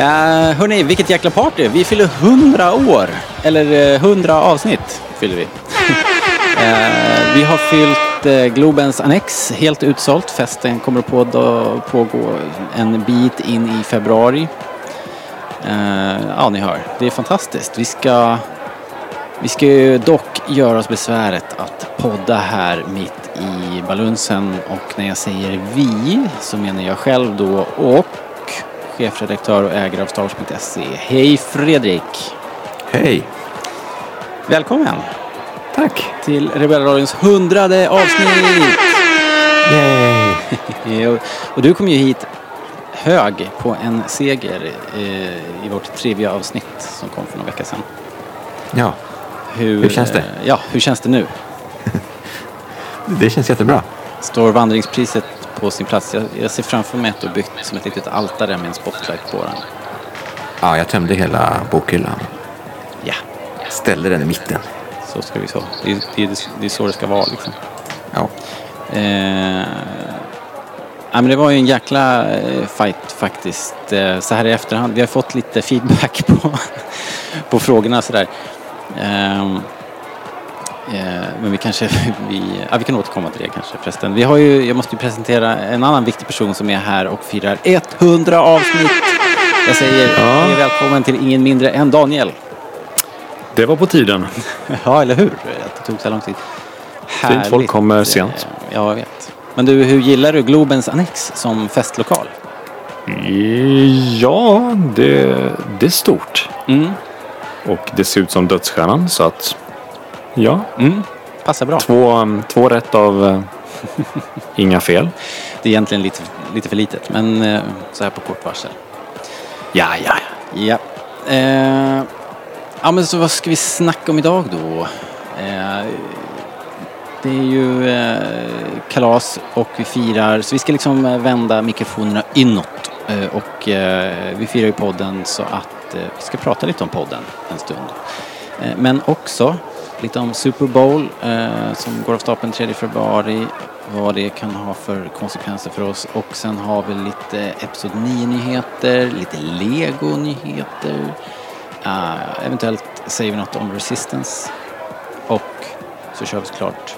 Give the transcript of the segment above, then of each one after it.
Uh, hörni, vilket jäkla party! Vi fyller 100 år! Eller eh, 100 avsnitt fyller vi. uh, vi har fyllt uh, Globens Annex helt utsålt. Festen kommer på, då, pågå en bit in i februari. ja, ni hör. Det är fantastiskt. Vi ska, vi ska ju dock göra oss besväret att podda här mitt i balunsen och när jag säger vi så menar jag själv då och chefredaktör och ägare av Starwars.se. Hej Fredrik! Hej! Välkommen! Tack! Till Rebellradions hundrade avsnitt! Yay! och du kom ju hit hög på en seger i vårt trivia avsnitt som kom för några veckor sedan. Ja. Hur, hur känns det? Ja, hur känns det nu? det känns jättebra. Står vandringspriset på sin plats. Jag, jag ser framför mig att du byggt som ett litet altare med en spotlight på den. Ja, jag tömde hela bokhyllan. Ja. Ställde den i mitten. Så ska vi så. Det, det, det är så det ska vara liksom. Ja. Eh, ja men det var ju en jäkla fight faktiskt. Eh, så här i efterhand. Vi har fått lite feedback på, på frågorna sådär. Eh, men vi kanske, vi, ja, vi kan återkomma till det kanske förresten. Vi har ju, jag måste ju presentera en annan viktig person som är här och firar 100 avsnitt. Jag säger ja. välkommen till ingen mindre än Daniel. Det var på tiden. ja, eller hur? Att det tog så lång tid. Fint folk kommer sent. Ja, jag vet. Men du, hur gillar du Globens Annex som festlokal? Ja, det, det är stort. Mm. Och det ser ut som dödsstjärnan så att Ja. Mm. Passar bra. Två, två rätt av uh, inga fel. Det är egentligen lite, lite för litet, men uh, så här på kort varsel. Ja, ja, ja. Uh, ja, men så vad ska vi snacka om idag då? det är ju kalas och vi firar, så vi ska liksom vända mikrofonerna inåt. och vi firar ju podden så att vi ska prata lite om podden en stund. men också lite om Super Bowl eh, som går av stapeln 3 februari. Vad det kan ha för konsekvenser för oss. Och sen har vi lite Episod 9-nyheter, lite Lego-nyheter. Eh, eventuellt säger vi något om Resistance. Och så kör vi såklart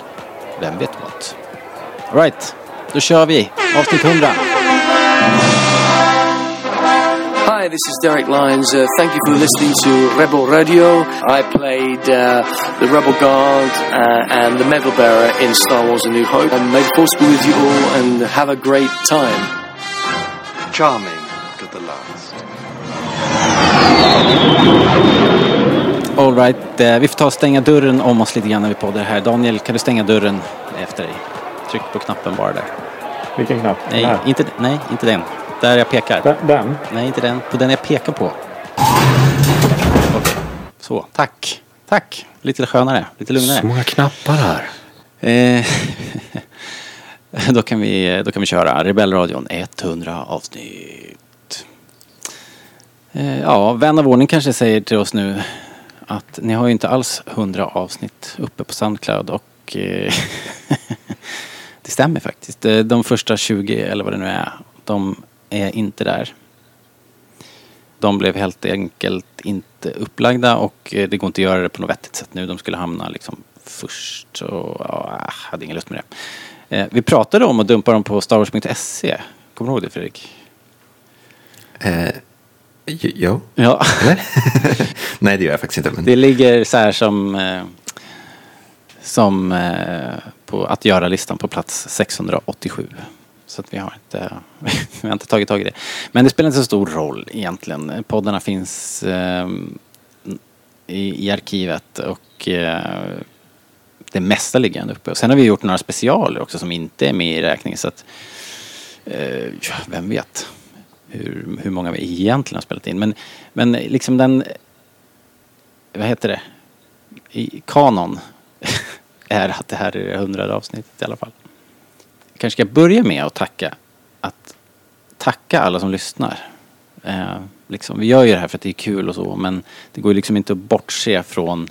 Vem vet vad. Alright, då kör vi avsnitt 100. Hi, this is Derek Lyons. Uh, thank you for listening to Rebel Radio. I played uh, the Rebel Guard uh, and the Medal Bearer in Star Wars A New Hope. And may the Force be with you all and have a great time. Charming to the last. Alright, uh, vi får ta och stänga dörren om oss lite grann när vi poddar här. Daniel, kan du stänga dörren efter dig? Tryck på knappen bara där. Vilken knapp? Nej, inte, nej, inte den. Där jag pekar. Den? Nej, inte den. På den jag pekar på. Okej. Okay. Så, tack. Tack. Lite skönare, lite lugnare. Så många knappar här. Eh, då, kan vi, då kan vi köra Rebellradion 100 avsnitt. Eh, ja, vän av ordning kanske säger till oss nu att ni har ju inte alls 100 avsnitt uppe på Soundcloud och eh, det stämmer faktiskt. De första 20 eller vad det nu är, de är inte där. De blev helt enkelt inte upplagda och eh, det går inte att göra det på något vettigt sätt nu. De skulle hamna liksom först och ja, jag hade ingen lust med det. Eh, vi pratade om att dumpa dem på starwars.se. Kommer du ihåg det Fredrik? Eh, jo. Ja. Nej det gör jag faktiskt inte. Men... Det ligger så här som, eh, som på att göra-listan på plats 687. Så att vi har inte, vi har inte tagit tag i det. Men det spelar inte så stor roll egentligen. Poddarna finns eh, i, i, arkivet och eh, det mesta ligger ändå uppe. Och sen har vi gjort några specialer också som inte är med i räkningen. Så att, eh, vem vet hur, hur många vi egentligen har spelat in. Men, men liksom den vad heter det, i kanon är att det här är det hundrade avsnittet i alla fall. Kanske ska börja med att tacka, att tacka alla som lyssnar. Eh, liksom, vi gör ju det här för att det är kul och så, men det går ju liksom inte att bortse från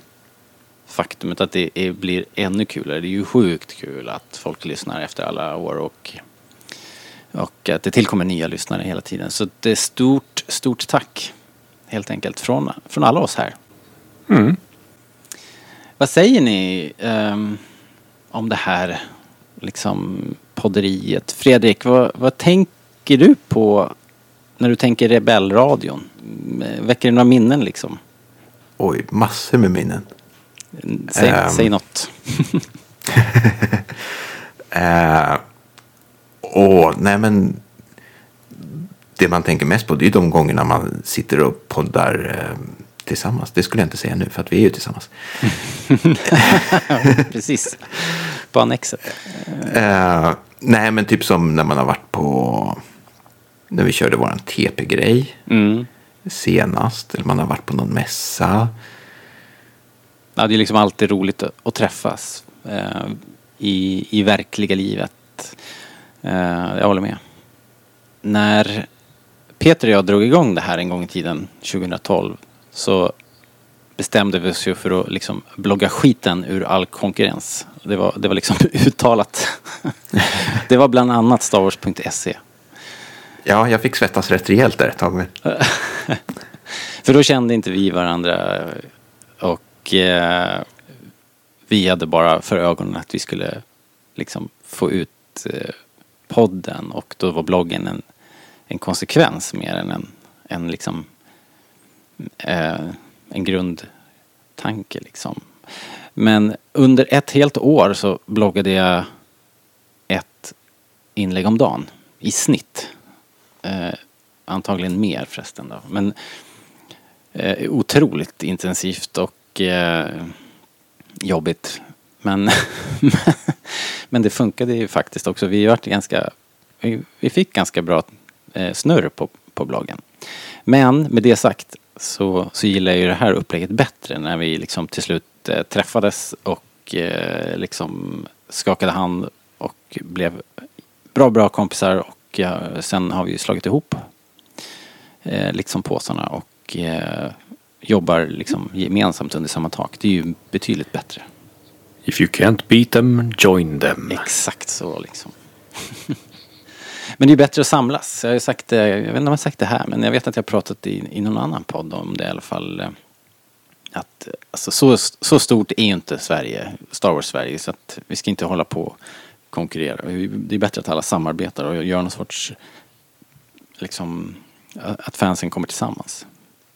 faktumet att det är, blir ännu kulare. Det är ju sjukt kul att folk lyssnar efter alla år och, och att det tillkommer nya lyssnare hela tiden. Så det är stort, stort tack helt enkelt från, från alla oss här. Mm. Vad säger ni ehm, om det här liksom podderiet? Fredrik, vad, vad tänker du på när du tänker rebellradion? Väcker det några minnen liksom? Oj, massor med minnen. Säg, Ehm. säg något. Eh, och nej men det man tänker mest på det är de gångerna man sitter och poddar eh, tillsammans. Det skulle jag inte säga nu för att vi är ju tillsammans. Precis. På annexet. Eh, nej men typ som när man har varit på när vi körde våran TP-grej Mm. senast. Eller man har varit på någon mässa. Ja, det är liksom alltid roligt att, att träffas eh, i, i verkliga livet. Eh, jag håller med. När Peter och jag drog igång det här en gång i tiden, 2012, så bestämde vi oss ju för att liksom blogga skiten ur all konkurrens. Det var, det var liksom uttalat. det var bland annat starwars.se. Ja, jag fick svettas rätt rejält där ett tag. För då kände inte vi varandra och eh, vi hade bara för ögonen att vi skulle liksom få ut eh, podden och då var bloggen en, en konsekvens mer än en, en liksom eh, en grundtanke liksom. Men under ett helt år så bloggade jag ett inlägg om dagen i snitt. Eh, antagligen mer förresten då. Men eh, otroligt intensivt och eh, jobbigt. Men, men det funkade ju faktiskt också. Vi, varit ganska, vi, vi fick ganska bra eh, snurr på, på bloggen. Men med det sagt så, så gillar jag ju det här upplägget bättre när vi liksom till slut eh, träffades och eh, liksom skakade hand och blev bra, bra kompisar och eh, sen har vi ju slagit ihop eh, liksom påsarna och eh, jobbar liksom gemensamt under samma tak. Det är ju betydligt bättre. If you can't beat them, join them. Exakt så liksom. men det är bättre att samlas. Jag har ju sagt det, jag vet inte om jag har sagt det här, men jag vet att jag har pratat i, i någon annan podd om det i alla fall. eh, Att alltså, så, så stort är ju inte Sverige, Star Wars-Sverige, så att vi ska inte hålla på och konkurrera. Det är bättre att alla samarbetar och gör någon sorts, liksom, att fansen kommer tillsammans.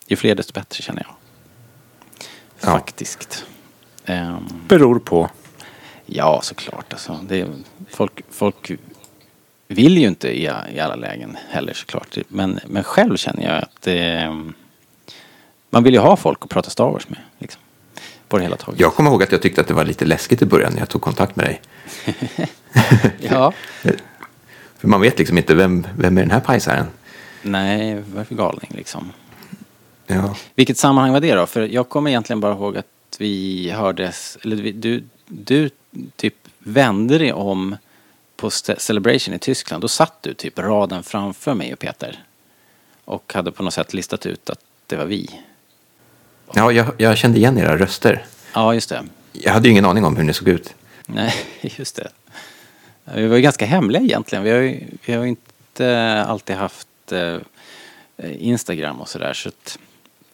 Ju fler desto bättre känner jag. Ja. Faktiskt. Ehm, Beror på. Ja, såklart. Alltså, det är, folk, folk vill ju inte i, i alla lägen heller såklart. Men, men själv känner jag att det, man vill ju ha folk att prata Star Wars med. Liksom, på det hela taget. Jag kommer ihåg att jag tyckte att det var lite läskigt i början när jag tog kontakt med dig. ja. För man vet liksom inte vem, vem är den här pajsaren? Nej, vad för galning liksom? Ja. Vilket sammanhang var det då? För jag kommer egentligen bara ihåg att vi hördes, eller du, du typ vände dig om på Celebration i Tyskland. Då satt du typ raden framför mig och Peter. Och hade på något sätt listat ut att det var vi. Ja, jag, jag kände igen era röster. Ja, just det. Jag hade ju ingen aning om hur ni såg ut. Nej, just det. Vi var ju ganska hemliga egentligen. Vi har ju, vi har inte alltid haft eh, Instagram och sådär. Så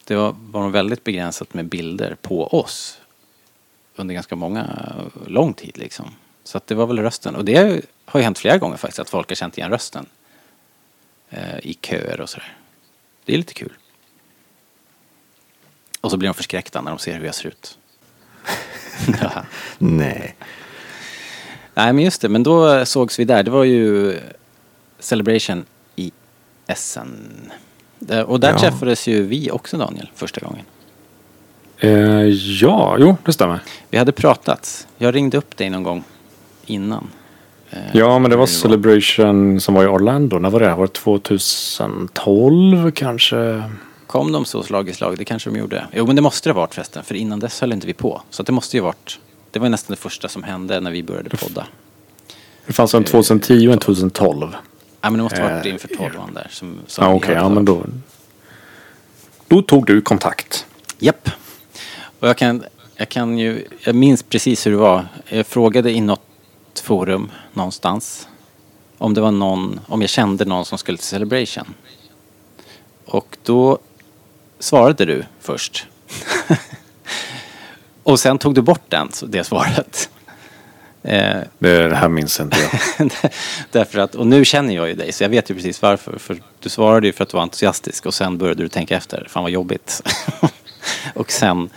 det var, var väldigt begränsat med bilder på oss. Under ganska många, lång tid liksom. Så att det var väl rösten. Och det har ju hänt flera gånger faktiskt att folk har känt igen rösten. Eh, I köer och sådär. Det är lite kul. Och så blir de förskräckta när de ser hur jag ser ut. Nej. Nej men just det, men då sågs vi där. Det var ju Celebration i Essen. Där- Och där Ja. träffades ju vi också Daniel, första gången. Eh, ja, jo, det stämmer. Vi hade pratat. Jag ringde upp dig någon gång innan. Eh, Ja, men det var Celebration som var i Orlando. När var det? Var det 2012 kanske? Kom de så slag i slag? Det kanske de gjorde. Jo men det måste det ha varit förresten. För innan dess höll inte vi på. Så det måste ju varit. Det var nästan det första som hände när vi började podda. Det fanns en 2010 och en 2012. Ja men det måste ha varit Eh, inför tolvan där. Som, som Ja, okej. hörde ja, men då... Då tog du kontakt. Japp. Och jag kan, jag kan ju, jag minns precis hur det var. Jag frågade i något forum någonstans om det var någon, om jag kände någon som skulle till Celebration. Och då svarade du först. Och sen tog du bort den, det svaret. Eh, det här minns inte jag. Därför att, och nu känner jag ju dig så jag vet ju precis varför. För du svarade ju för att du var entusiastisk och sen började du tänka efter. Fan vad jobbigt. och sen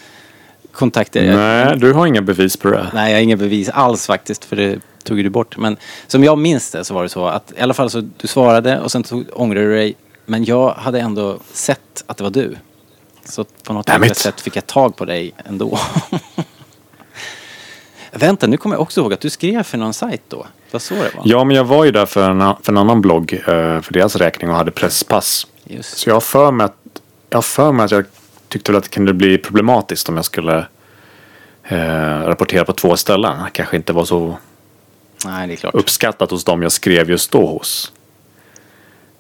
kontaktade jag. Nej, du har inga bevis på det. Nej, jag har inga bevis alls faktiskt för det tog du bort. Men som jag minns det så var det så att i alla fall så du svarade och sen tog, ångrade du dig. Men jag hade ändå sett att det var du. Så på något annat sätt fick jag tag på dig ändå. Vänta, nu kommer jag också ihåg att du skrev för någon sajt då. Det var så det var. Ja, men jag var ju där för en, för en annan blogg eh, för deras räkning och hade presspass. Just Så jag har för mig att jag, för mig att jag tyckte väl att det kunde bli problematiskt om jag skulle eh, rapportera på två ställen. Det kanske inte var så Nej, uppskattat hos dem jag skrev just då hos.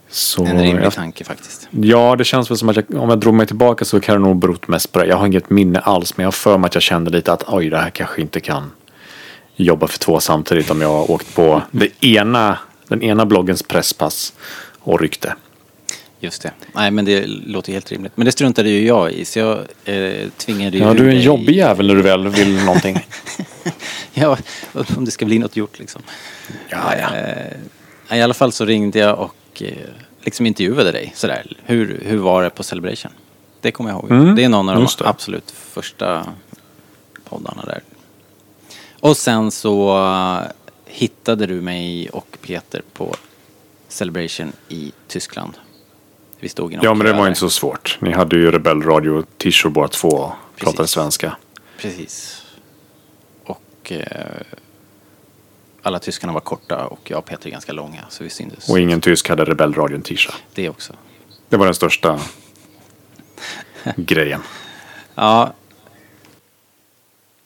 Så En rimlig jag, tanke faktiskt. ja, det känns väl som att jag, om jag drog mig tillbaka så kan det nog berott mest på det. Jag har inget minne alls, men jag har för mig att jag kände lite att oj, det här kanske inte kan jobba för två samtidigt om jag har åkt på det ena, den ena bloggens presspass och rykte. Just det. Nej, men det låter helt rimligt. Men det struntade ju jag i, så jag eh, tvingade ju Ja, du är en jobbig jävel när du väl vill någonting. Ja, om det ska bli något gjort liksom. Ja, ja. Eh, I alla fall så ringde jag och eh, liksom intervjuade dig sådär. Hur, hur var det på Celebration? Det kommer jag ihåg. Mm, det är någon av de absolut första poddarna där. Och sen så eh, hittade du mig och Peter på Celebration i Tyskland. Vi stod i någon Ja, men det var inte så svårt. Ni hade ju Rebell Radio t-shirt båda två och pratade svenska. Precis. Och eh, alla tyskarna var korta och jag och Peter ganska långa så vi syntes. Och ingen tysk hade Rebell Radio t-shirt. Det också. Det var den största grejen. Ja.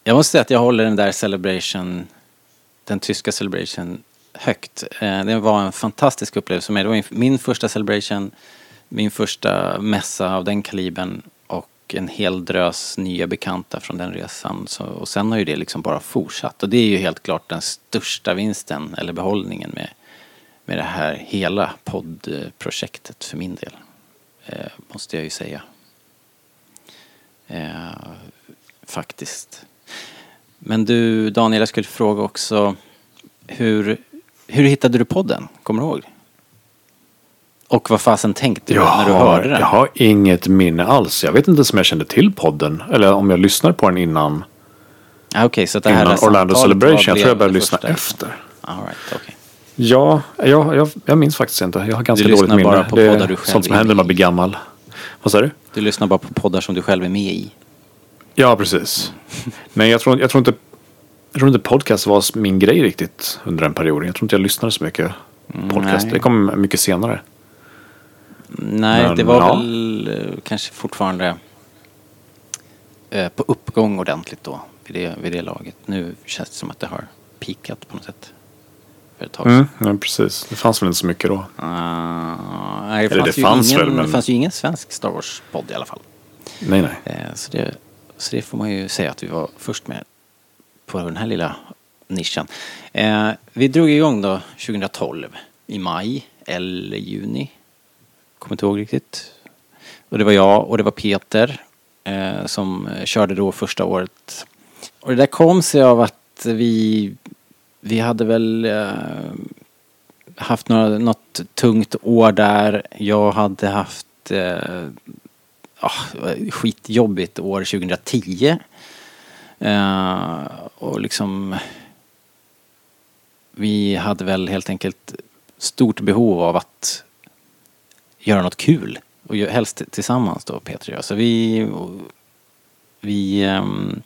Jag måste säga att jag håller den där Celebration, den tyska Celebration högt. Eh, det var en fantastisk upplevelse för mig. Det var min första Celebration, min första mässa av den kalibern och en hel drös nya bekanta från den resan. Så, och sen har ju det liksom bara fortsatt. Och det är ju helt klart den största vinsten eller behållningen med, med det här hela poddprojektet för min del. Eh, måste jag ju säga. Eh, faktiskt. Men du Daniel, jag skulle fråga också hur, hur hittade du podden? Kommer du ihåg? Och vad fasen tänkte du Jag när du har, hörde den? jag har inget minne alls. Jag vet inte ens om jag kände till podden. Eller om jag lyssnade på den innan, Ah, Okej, så det här innan Orlando Celebration. Jag tror jag började lyssna efter. All right, okej. Ja, jag, jag, jag minns faktiskt inte. Jag har ganska Du dåligt minne. bara på det är du själv sånt som händer när man med blir gammal. Vad sa du? Du lyssnar bara på poddar som du själv är med i. Ja, precis. Nej, jag tror, jag tror inte jag tror inte podcast var min grej riktigt under en period. Jag tror inte jag lyssnade så mycket podcast. nej. Det kom mycket senare. Nej, Men, det var ja. väl eh, kanske fortfarande eh, på uppgång ordentligt då. Vid det, vid det laget. Nu känns det som att det har pikat på något sätt. För ett tag. Mm, ja, precis. Det fanns väl inte så mycket då. Ah, nej, det, Eller fanns det fanns ingen, väl, men- det fanns ju ingen svensk Star Wars-podd i alla fall. Nej, nej. Eh, så, det, så det får man ju säga att vi var först med på den här lilla nischen. Eh, vi drog igång då 2012 i maj eller juni. Kommer inte ihåg riktigt. Och det var jag och det var Peter eh, som eh, körde då första året. Och det där kom sig av att vi, vi hade väl eh, haft några, något tungt år där. Jag hade haft eh, ah, skitjobbigt år 2010. Eh, och liksom vi hade väl helt enkelt stort behov av att göra något kul. Och helst tillsammans då Peter och jag. Så vi, vi ehm,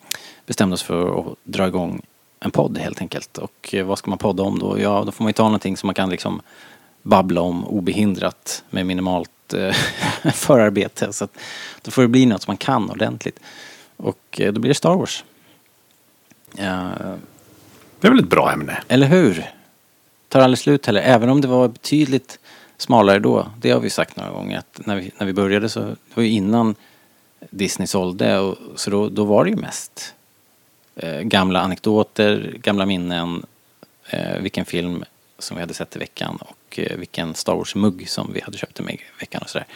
bestämde oss för att dra igång en podd helt enkelt. Och eh, vad ska man podda om då? Ja, då får man ju ta någonting som man kan liksom babbla om obehindrat med minimalt eh, förarbete. Så att då får det bli något som man kan ordentligt. Och eh, då blir det Star Wars. Det är väl ett bra ämne. eller hur? Tar aldrig slut heller. Även om det var betydligt smalare då. Det har vi sagt några gånger. Att när, vi, när vi började så det var ju innan Disney sålde. Och, så då, då var det ju mest eh, gamla anekdoter, gamla minnen. Eh, vilken film som vi hade sett i veckan och eh, vilken Star Wars-mugg som vi hade köpt i veckan och sådär.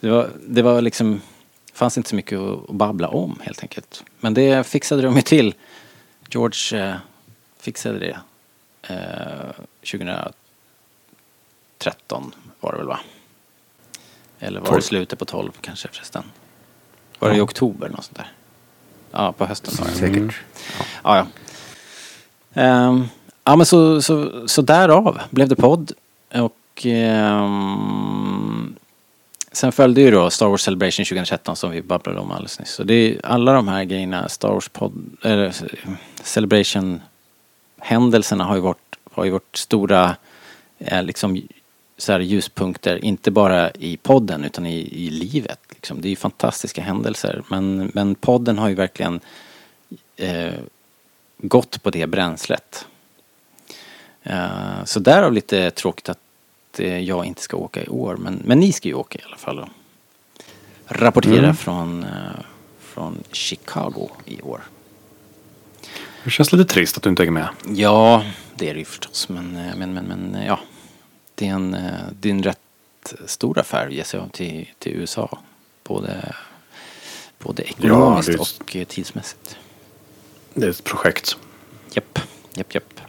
Det var, det var liksom, fanns inte så mycket att, att babbla om helt enkelt. Men det fixade de ju till. George eh, fixade det. Eh, 2013 var det väl va? Eller var det Tolv. slutet på 12 kanske förresten? Var det i oktober något sånt där? Ja, på hösten var det. Säkert. Ja, ja. Ehm, ja, men så, så, så därav blev det podd. Och ehm, sen följde ju då Star Wars Celebration 2013 som vi babblade om alldeles nyss. Så det är alla de här grejerna, Star Wars podd, eller Celebration händelserna har ju varit, har ju varit stora eh, liksom så här ljuspunkter, inte bara i podden utan i, i livet. Liksom. Det är ju fantastiska händelser. Men, men podden har ju verkligen eh, gått på det bränslet. Eh, så därav lite tråkigt att eh, jag inte ska åka i år. Men, men ni ska ju åka i alla fall. Och rapportera från, eh, från Chicago i år. Det känns lite trist att du inte är med. Ja, det är det ju förstås. Men, eh, men, men, men eh, ja. Det är, en, eh, det är en rätt stor affär att ge sig till, till USA. Både, både ekonomiskt är- och eh, tidsmässigt. Det är ett projekt. Japp, japp, japp.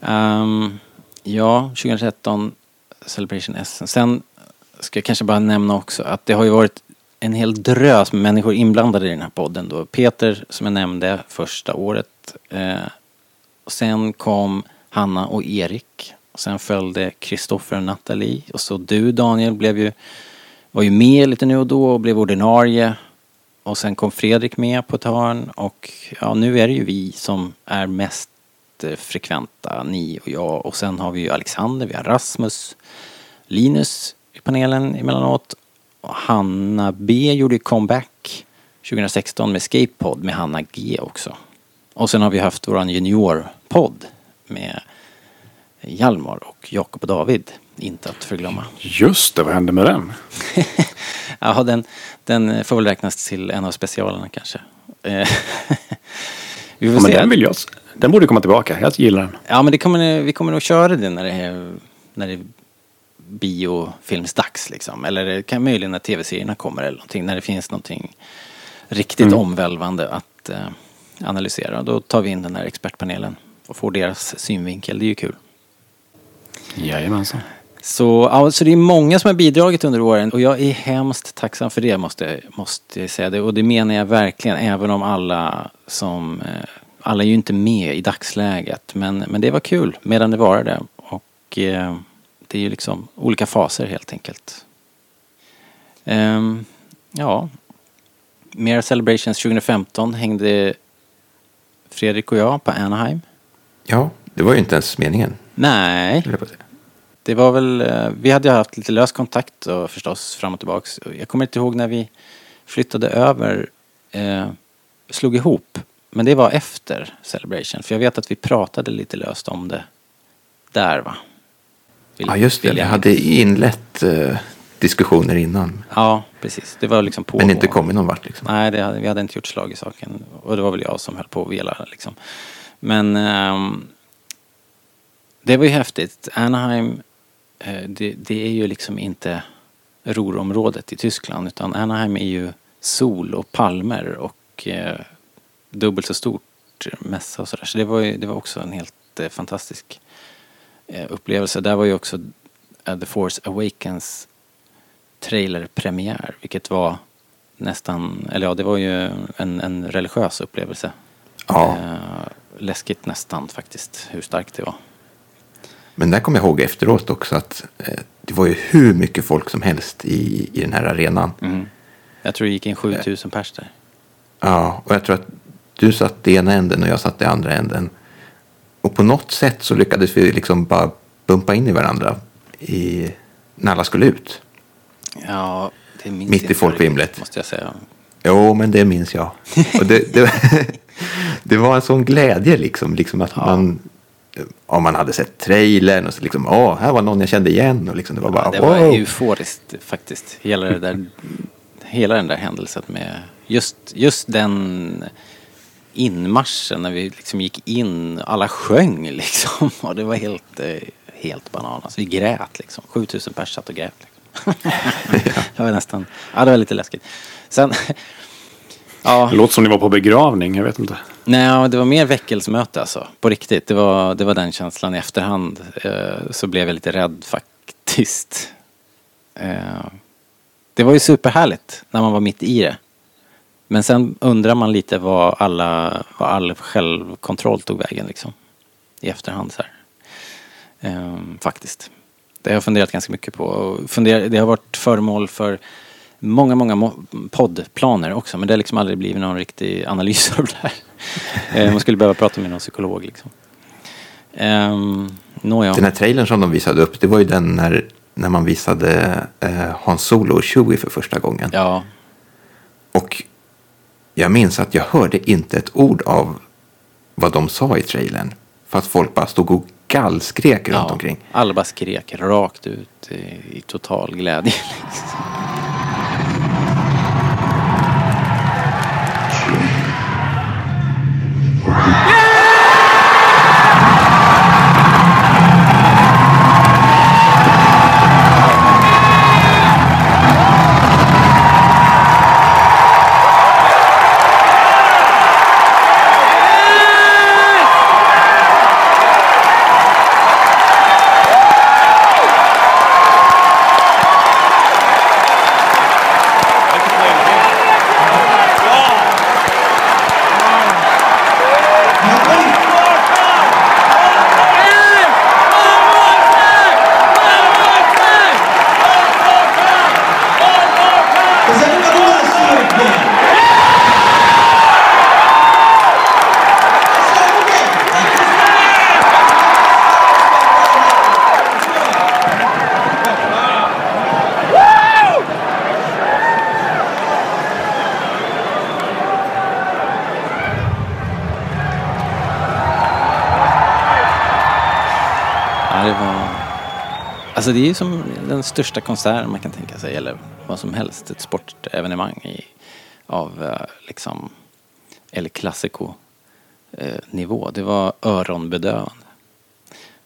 Ehm, ja, 2013 Celebration Essen. Sen ska jag kanske bara nämna också att det har ju varit en hel drös med människor inblandade i den här podden då. Peter som jag nämnde första året. Eh, och sen kom Hanna och Erik. Och sen följde Kristoffer och Nathalie. Och så du Daniel blev ju, var ju med lite nu och då och blev ordinarie. Och sen kom Fredrik med på ett hörn och ja, nu är det ju vi som är mest eh, frekventa, ni och jag. Och sen har vi ju Alexander, vi har Rasmus, Linus i panelen emellanåt. Och Hanna B gjorde ju comeback 2016 med Skatepod med Hanna G också. Och sen har vi haft våran juniorpodd med Hjalmar och Jakob och David. Inte att förglömma. Just det, vad hände med den? Ja, den, den får väl räknas till en av specialerna kanske. Eh, Vi får Ja, men se. den vill jag. Den borde komma tillbaka. Jag gillar den. Ja, men det kommer, vi kommer nog köra det när det är, när det är biofilmsdags liksom. Eller det kan möjligen när tv-serierna kommer eller någonting. När det finns någonting riktigt Mm. omvälvande att eh, analysera. Då tar vi in den här expertpanelen och får deras synvinkel. Det är ju kul. Jajamensan. Så, ja, så det är många som har bidragit under åren och jag är hemskt tacksam för det måste, måste jag säga. Det. Och det menar jag verkligen även om alla som, eh, alla är ju inte med i dagsläget. Men, men det var kul medan det varade. Och eh, det är ju liksom olika faser helt enkelt. Ehm, ja, mer Celebrations 2015 hängde Fredrik och jag på Anaheim. Ja, det var ju inte ens meningen. Nej, på det var väl, eh, vi hade ju haft lite lös kontakt och förstås fram och tillbaks. Jag kommer inte ihåg när vi flyttade över, eh, slog ihop. Men det var efter Celebration. För jag vet att vi pratade lite löst om det där va? Vill- Ja, just det. Vi jag hade inlett eh, diskussioner innan. Ja, precis. Det var liksom på. Men inte kommit någon vart liksom. Nej, det hade, vi hade inte gjort slag i saken. Och det var väl jag som höll på att vela liksom. Men ehm, det var ju häftigt. Anaheim, eh, det, det är ju liksom inte Ruhrområdet i Tyskland utan Anaheim är ju sol och palmer och eh, dubbelt så stort mässa och sådär. Så det var, ju, det var också en helt eh, fantastisk eh, upplevelse. Där var ju också eh, The Force Awakens trailerpremiär vilket var nästan, eller ja det var ju en, en religiös upplevelse. Ja. Eh, läskigt nästan faktiskt hur starkt det var. Men där kommer jag ihåg efteråt också att eh, det var ju hur mycket folk som helst i, i den här arenan. Mm. Jag tror det gick in 7000 pers där. Ja, och jag tror att du satt i ena änden och jag satt i andra änden. Och på något sätt så lyckades vi liksom bara bumpa in i varandra i, när alla skulle ut. Ja, det minns Mitt i folkvimlet. Måste jag säga. Jo, men det minns jag. Och det, det, det var en sån glädje liksom. liksom att man, om man hade sett trailern och så liksom, åh, här var någon jag kände igen. Och liksom, det var bara, Ja, det var wow. euforiskt faktiskt. Hela, det där, hela den där händelsen med just, just den inmarschen när vi liksom gick in. Alla sjöng liksom. Och det var helt, eh, helt bananas. Vi grät liksom. 7000 pers satt och grät. Liksom. det var nästan, ja det var lite läskigt. Sen, ja. Det låter som ni var på begravning, jag vet inte. Nej, det var mer väckelsemöte alltså. På riktigt. Det var, det var den känslan i efterhand. Eh, så blev jag lite rädd faktiskt. Eh, det var ju superhärligt när man var mitt i det. Men sen undrar man lite vad alla, vad all självkontroll tog vägen liksom. I efterhand så här. Eh, faktiskt. Det har jag funderat ganska mycket på. Det har varit föremål för många, många poddplaner också. Men det har liksom aldrig blivit någon riktig analys av det här. Eh, Man skulle behöva prata med någon psykolog liksom. Um, Nåja. Den här trailern som de visade upp, det var ju den när, när man visade eh, Hans Solo och Chewie för första gången. Ja, Och jag minns att jag hörde inte ett ord av vad de sa i trailern. För att folk bara stod och gallskrek runt ja. omkring. Alla bara skrek rakt ut i, i total glädje. Liksom. Yeah! Alltså det är ju som den största konserten man kan tänka sig. Eller vad som helst. Ett sportevenemang i, av eh, liksom El Clasico eh, nivå. Det var öronbedövande.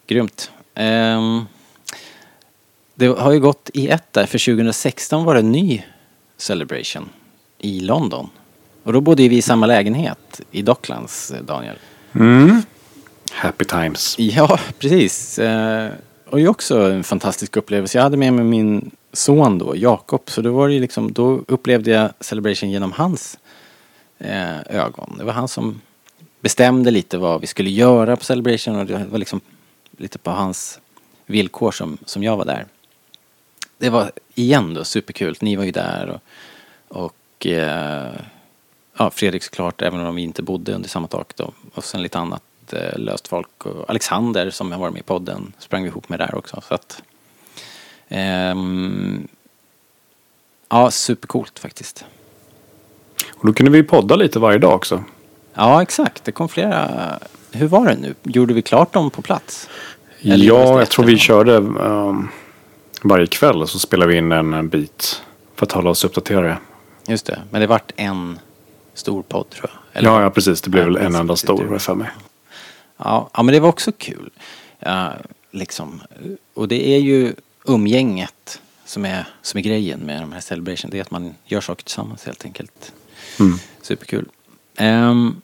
Grymt. Ehm, det har ju gått i ett där. För 2016 var det en ny Celebration i London. Och då bodde ju vi i samma lägenhet i Docklands, eh, Daniel. Happy times. Ja, precis. Eh, och det är också en fantastisk upplevelse. Jag hade med mig min son då, Jakob. Så då var det ju liksom, då upplevde jag Celebration genom hans eh, ögon. Det var han som bestämde lite vad vi skulle göra på Celebration och det var liksom lite på hans villkor som, som jag var där. Det var igen då superkul. Ni var ju där och, och eh, ja, Fredrik såklart, även om vi inte bodde under samma tak då. Och sen lite annat löst folk. Och Alexander som har varit med i podden sprang vi ihop med där också. Så att, ehm, ja, supercoolt faktiskt. Och då kunde vi podda lite varje dag också. Ja, exakt. Det kom flera. Hur var det nu? Gjorde vi klart dem på plats? Eller ja, jag tror vi körde um, varje kväll så spelade vi in en, en bit för att hålla oss uppdaterade. Just det. Men det vart en stor podd tror jag. Eller- Ja, ja, precis. Det blev Ja, väl en enda stor, har jag för mig. Ja, ja, men det var också kul. Ja, liksom. Och det är ju umgänget som är, som är grejen med de här celebration. Det är att man gör saker tillsammans helt enkelt. Superkul. Ehm,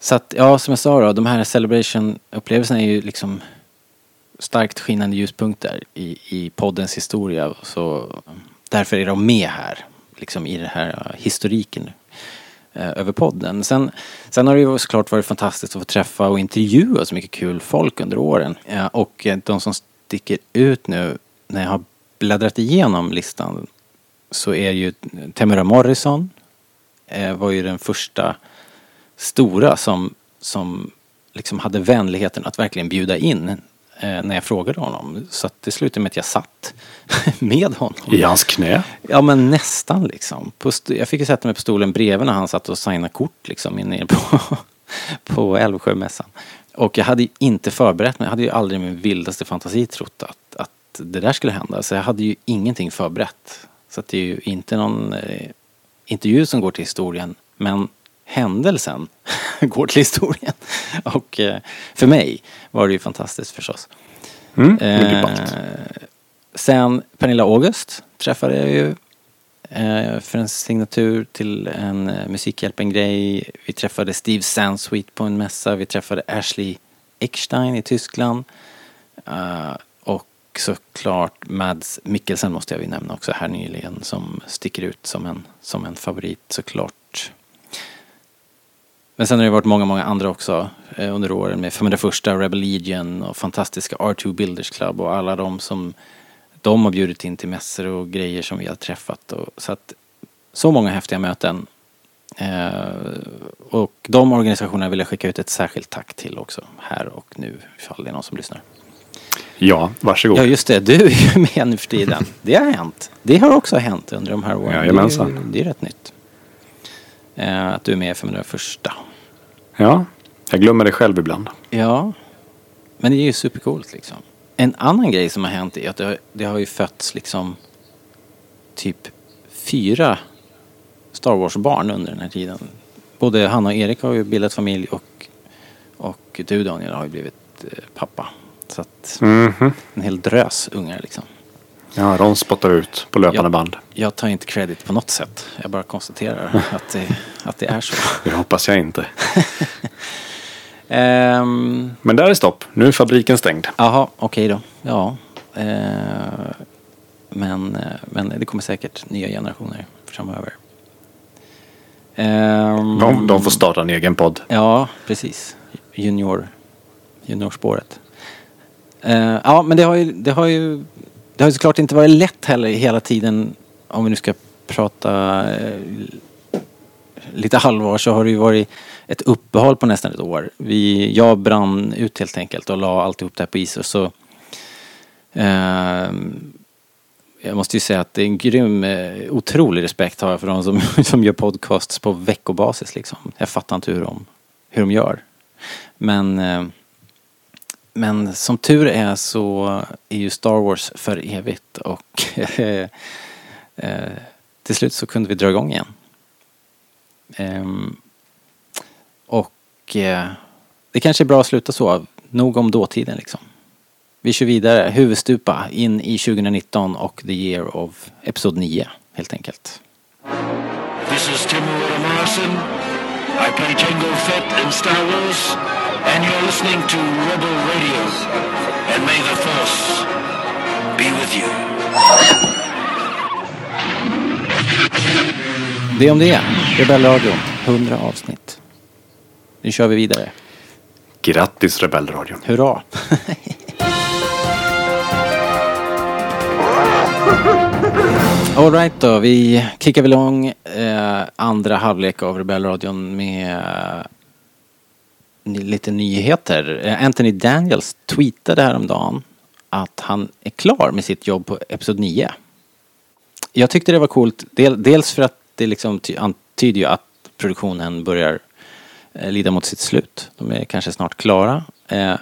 så att, ja, som jag sa då, de här celebration-upplevelserna är ju liksom starkt skinande ljuspunkter i, i poddens historia. Så därför är de med här, liksom i den här uh, historiken Eh, över podden. Sen, sen har det ju såklart varit fantastiskt att få träffa och intervjua så mycket kul folk under åren. Eh, och eh, de som sticker ut nu när jag har bläddrat igenom listan så är ju Temura Morrison eh, var ju den första stora som, som liksom hade vänligheten att verkligen bjuda in när jag frågade honom. Så det slutade med att jag satt med honom. I hans knä? Ja men nästan liksom. Jag fick ju sätta mig på stolen bredvid när han satt och signade kort liksom inne på, på Älvsjömässan. Och jag hade ju inte förberett mig. Jag hade ju aldrig i min vildaste fantasi trott att, att det där skulle hända. Så jag hade ju ingenting förberett. Så det är ju inte någon eh, intervju som går till historien. Men händelsen går till historien. Och eh, för mig var det ju fantastiskt förstås. Mm. Eh, sen Pernilla August träffade jag ju eh, för en signatur till en eh, Musikhjälpen-grej. Vi träffade Steve Sansweet på en mässa. Vi träffade Ashley Eckstein i Tyskland. Eh, och såklart Mads Mikkelsen måste jag ju nämna också här nyligen som sticker ut som en, som en favorit såklart. Men sen har det varit många, många andra också eh, under åren med 501 Rebel Legion och fantastiska R2 Builders Club och alla de som de har bjudit in till mässor och grejer som vi har träffat. Och, så att så många häftiga möten. Eh, och de organisationerna vill jag skicka ut ett särskilt tack till också här och nu ifall det är någon som lyssnar. Ja, varsågod. Ja just det, du är ju med nu för tiden. Det har hänt. Det har också hänt under de här åren. Jajamensan. Det är, ju- det är rätt nytt. Eh, att du är med i 501. Ja, jag glömmer det själv ibland. Ja, men det är ju supercoolt liksom. En annan grej som har hänt är att det har, det har ju fötts liksom typ fyra Star Wars-barn under den här tiden. Både Hanna och Erik har ju bildat familj och, och du Daniel har ju blivit eh, pappa. Så att Mhm. en hel drös ungar liksom. Ja, Ron spottar ut på löpande Ja. band. Jag tar inte credit på något sätt. Jag bara konstaterar att det, att det är så. Det hoppas jag inte. Ehm, Men där är stopp. Nu är fabriken stängd. Jaha, okej då. Ja. Eh, men, men det kommer säkert nya generationer framöver. Ehm, De, de får starta en egen podd. Ja, precis. Junior, juniorspåret. Eh, ja, men det har ju, det har ju, det har ju såklart inte varit lätt heller hela tiden. Om vi nu ska prata eh, lite halvår så har det ju varit ett uppehåll på nästan ett år. Vi, jag brann ut helt enkelt och la alltihop det här på is och så eh, jag måste ju säga att det är en grym, eh, otrolig respekt har jag för de som, som gör podcasts på veckobasis liksom. Jag fattar inte hur de, hur de gör. Men, eh, men som tur är så är ju Star Wars för evigt och eh, till slut så kunde vi dra igång igen. Ehm, och eh, det kanske är bra att sluta så. Nog om dåtiden liksom. Vi kör vidare, huvudstupa, in i 2019 och the year of Episod 9 helt enkelt. This is Tim Morrison. I play Jango Fett in Star Wars, and you're listening to Rebel Radio. And may the Force be with you. Det om det. Rebellradion, 100 avsnitt. Nu kör vi vidare. Grattis Rebellradion. Hurra! Alright då, vi kickar väl igång eh, andra halvlek av Rebellradion med eh, lite nyheter. Eh, Anthony Daniels tweetade häromdagen att han är klar med sitt jobb på Episod 9. Jag tyckte det var coolt, dels för att det liksom antyder ju att produktionen börjar eh, lida mot sitt slut. De är kanske snart klara. Eh,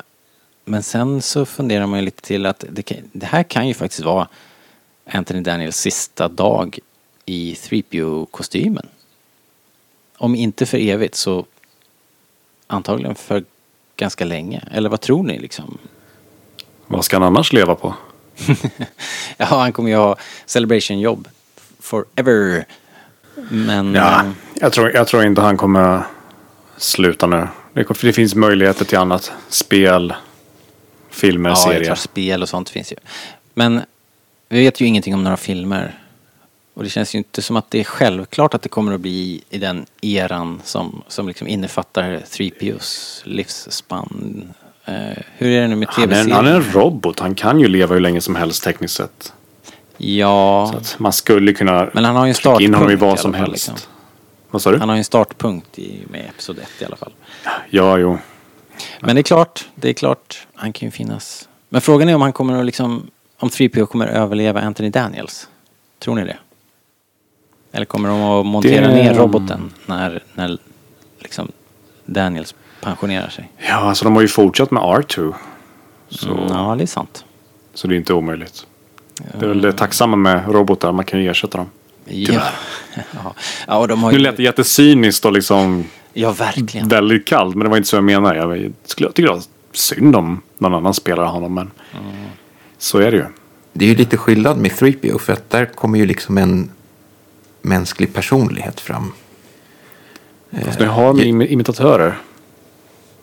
men sen så funderar man ju lite till att det, kan, det här kan ju faktiskt vara Anthony Daniels sista dag i 3PO-kostymen. Om inte för evigt så antagligen för ganska länge. Eller vad tror ni liksom? Vad ska han annars leva på? Ja, han kommer ju ha Celebration-jobb forever. Men... Ja, eh, jag tror, jag tror inte han kommer sluta nu. Det, det finns möjligheter till annat. Spel, filmer, Ja, serier. klart, spel och sånt finns ju. Men vi vet ju ingenting om några filmer. Och det känns ju inte som att det är självklart att det kommer att bli i den eran som, som liksom innefattar 3POs livsspann. Eh, hur är det nu med Han är, tv-serier? han är en robot. Han kan ju leva hur länge som helst tekniskt sett. Ja, Så att man skulle kunna men han har ju en trycka in honom i startpunkt vad i som fall, helst. liksom. Vad sa du? han har ju en startpunkt i, med Episod 1 i alla fall. Ja, jo. Men det är klart, det är klart, han kan ju finnas. Men frågan är om han kommer att liksom, om 3PO kommer att överleva Anthony Daniels. Tror ni det? Eller kommer de att montera Det- ner roboten när, när liksom Daniels pensionerar sig? Ja, alltså de har ju fortsatt med R2. Så, Mm, ja, det är sant. så det är inte omöjligt. Det är väl det tacksamma med robotar, man kan ju ersätta dem. Ja. ja. ja, och de har Nu ju... lät det jättecyniskt och liksom Ja, verkligen. väldigt kallt, men det var inte så jag menade. Jag skulle tycka det var synd om någon annan spelar honom, men så är det ju. Det är ju lite skillnad med 3PO för att där kommer ju liksom en mänsklig personlighet fram. Fast nu har de im- imitatörer.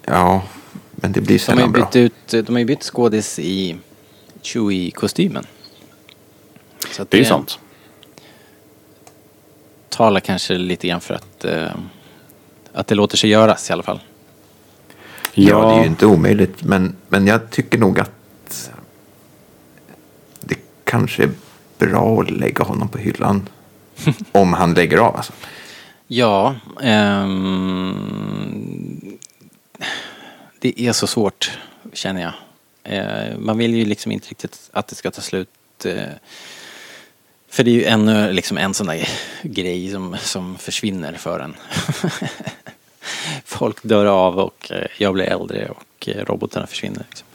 Ja, men det blir De sällan bra. bytt ut, de har ju bytt skådis i Chewie-kostymen. Så att Det är ju sant. talar kanske lite grann för att, eh, att det låter sig göras i alla fall. Ja, det är ju inte omöjligt. Men, men jag tycker nog att det kanske är bra att lägga honom på hyllan. Om han lägger av alltså. Ja, ehm, det är så svårt känner jag. Eh, man vill ju liksom inte riktigt att det ska ta slut. Eh, för det är ju ännu liksom en sån där grej som, som försvinner för en. Folk dör av och eh, jag blir äldre och eh, robotarna försvinner. Liksom.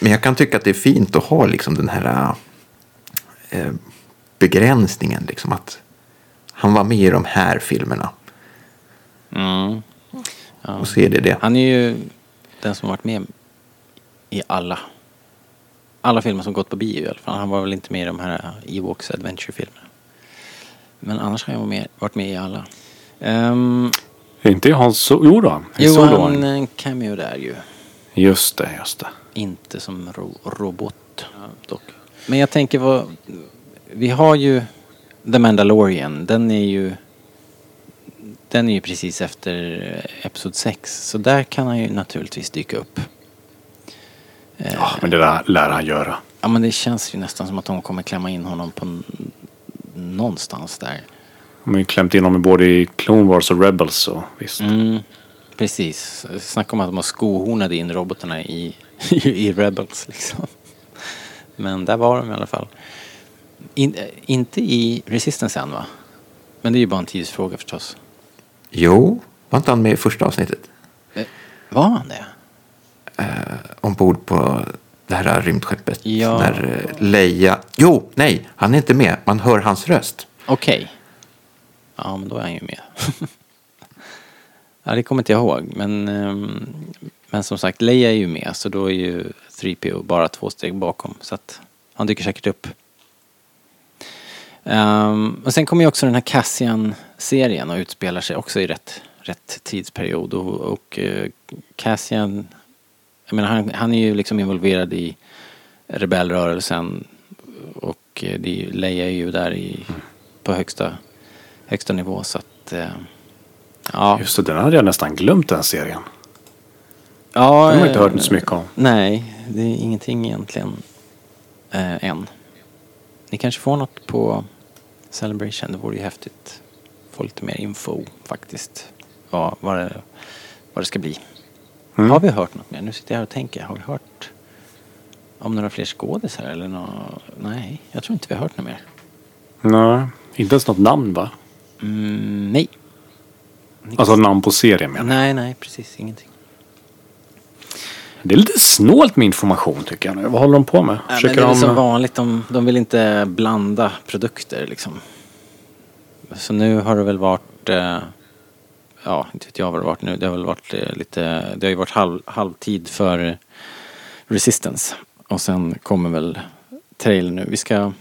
Men jag kan tycka att det är fint att ha liksom den här eh, begränsningen. Liksom att han var med i de här filmerna. Mm. Och så är det det. Han är ju den som har varit med i alla alla filmer som gått på bio i alla fall. Han var väl inte med i de här Ewoks Adventure-filmerna. Men annars har han varit med, i alla. Um, Är inte han så... Jo då. i jo, han. en cameo där ju. Just det, just det. Inte som ro robot dock. Men jag tänker vad... Vi har ju The Mandalorian. Den är ju... Den är ju precis efter Episod 6. Så där kan han ju naturligtvis dyka upp. Ja, men det där lär han göra. Ja men det känns ju nästan som att de kommer klämma in honom på någonstans där. De har ju klämt in honom både i Clone Wars och Rebels så visst. Mm, precis. Snacka om att de har skohornade in robotarna i, i Rebels liksom. Men där var de i alla fall. In, inte i Resistance än va? Men det är ju bara en tidsfråga förstås. Jo, var inte han med i första avsnittet? Var han det? Ombord på det här rymdskeppet. Ja. När eh, Leia... Jo, nej, han är inte med. Man hör hans röst. Okej. Ja men då är han ju med. ja det kommer inte jag ihåg. Men, ehm, men som sagt Leia är ju med så då är ju 3PO bara två steg bakom. Så att han dyker säkert upp. Um, och sen kommer ju också den här Cassian-serien och utspelar sig också i rätt, rätt tidsperiod. Och, och eh, Cassian, jag menar han, han är ju liksom involverad i rebellrörelsen och eh, det är, ju- Leia är ju där i, på högsta, högsta nivå så att eh, ja. Just det, den hade jag nästan glömt den serien. ja, Den har jag inte hört så mycket om. Nej, det är ingenting egentligen än. Ni kanske får något på Celebration. Det vore ju häftigt. Få lite mer info faktiskt. Vad, vad, det, vad det ska bli. Mm. Har vi hört något mer? Nu sitter jag här och tänker. Har vi hört om några fler skådisar eller nå Nej, jag tror inte vi har hört något mer. Nej, inte ens något namn va? Mm, nej. Alltså namn på serien menar. Nej, nej, precis ingenting. Det är lite snålt med information tycker jag nu. Vad håller de på med? Nej, men det är de... som vanligt, de, de vill inte blanda produkter liksom. Så nu har det väl varit, eh, ja inte vet jag vad det har varit nu, det har väl varit eh, lite, det har ju varit halv, halvtid för Resistance. Och sen kommer väl trailern nu. Vi ska,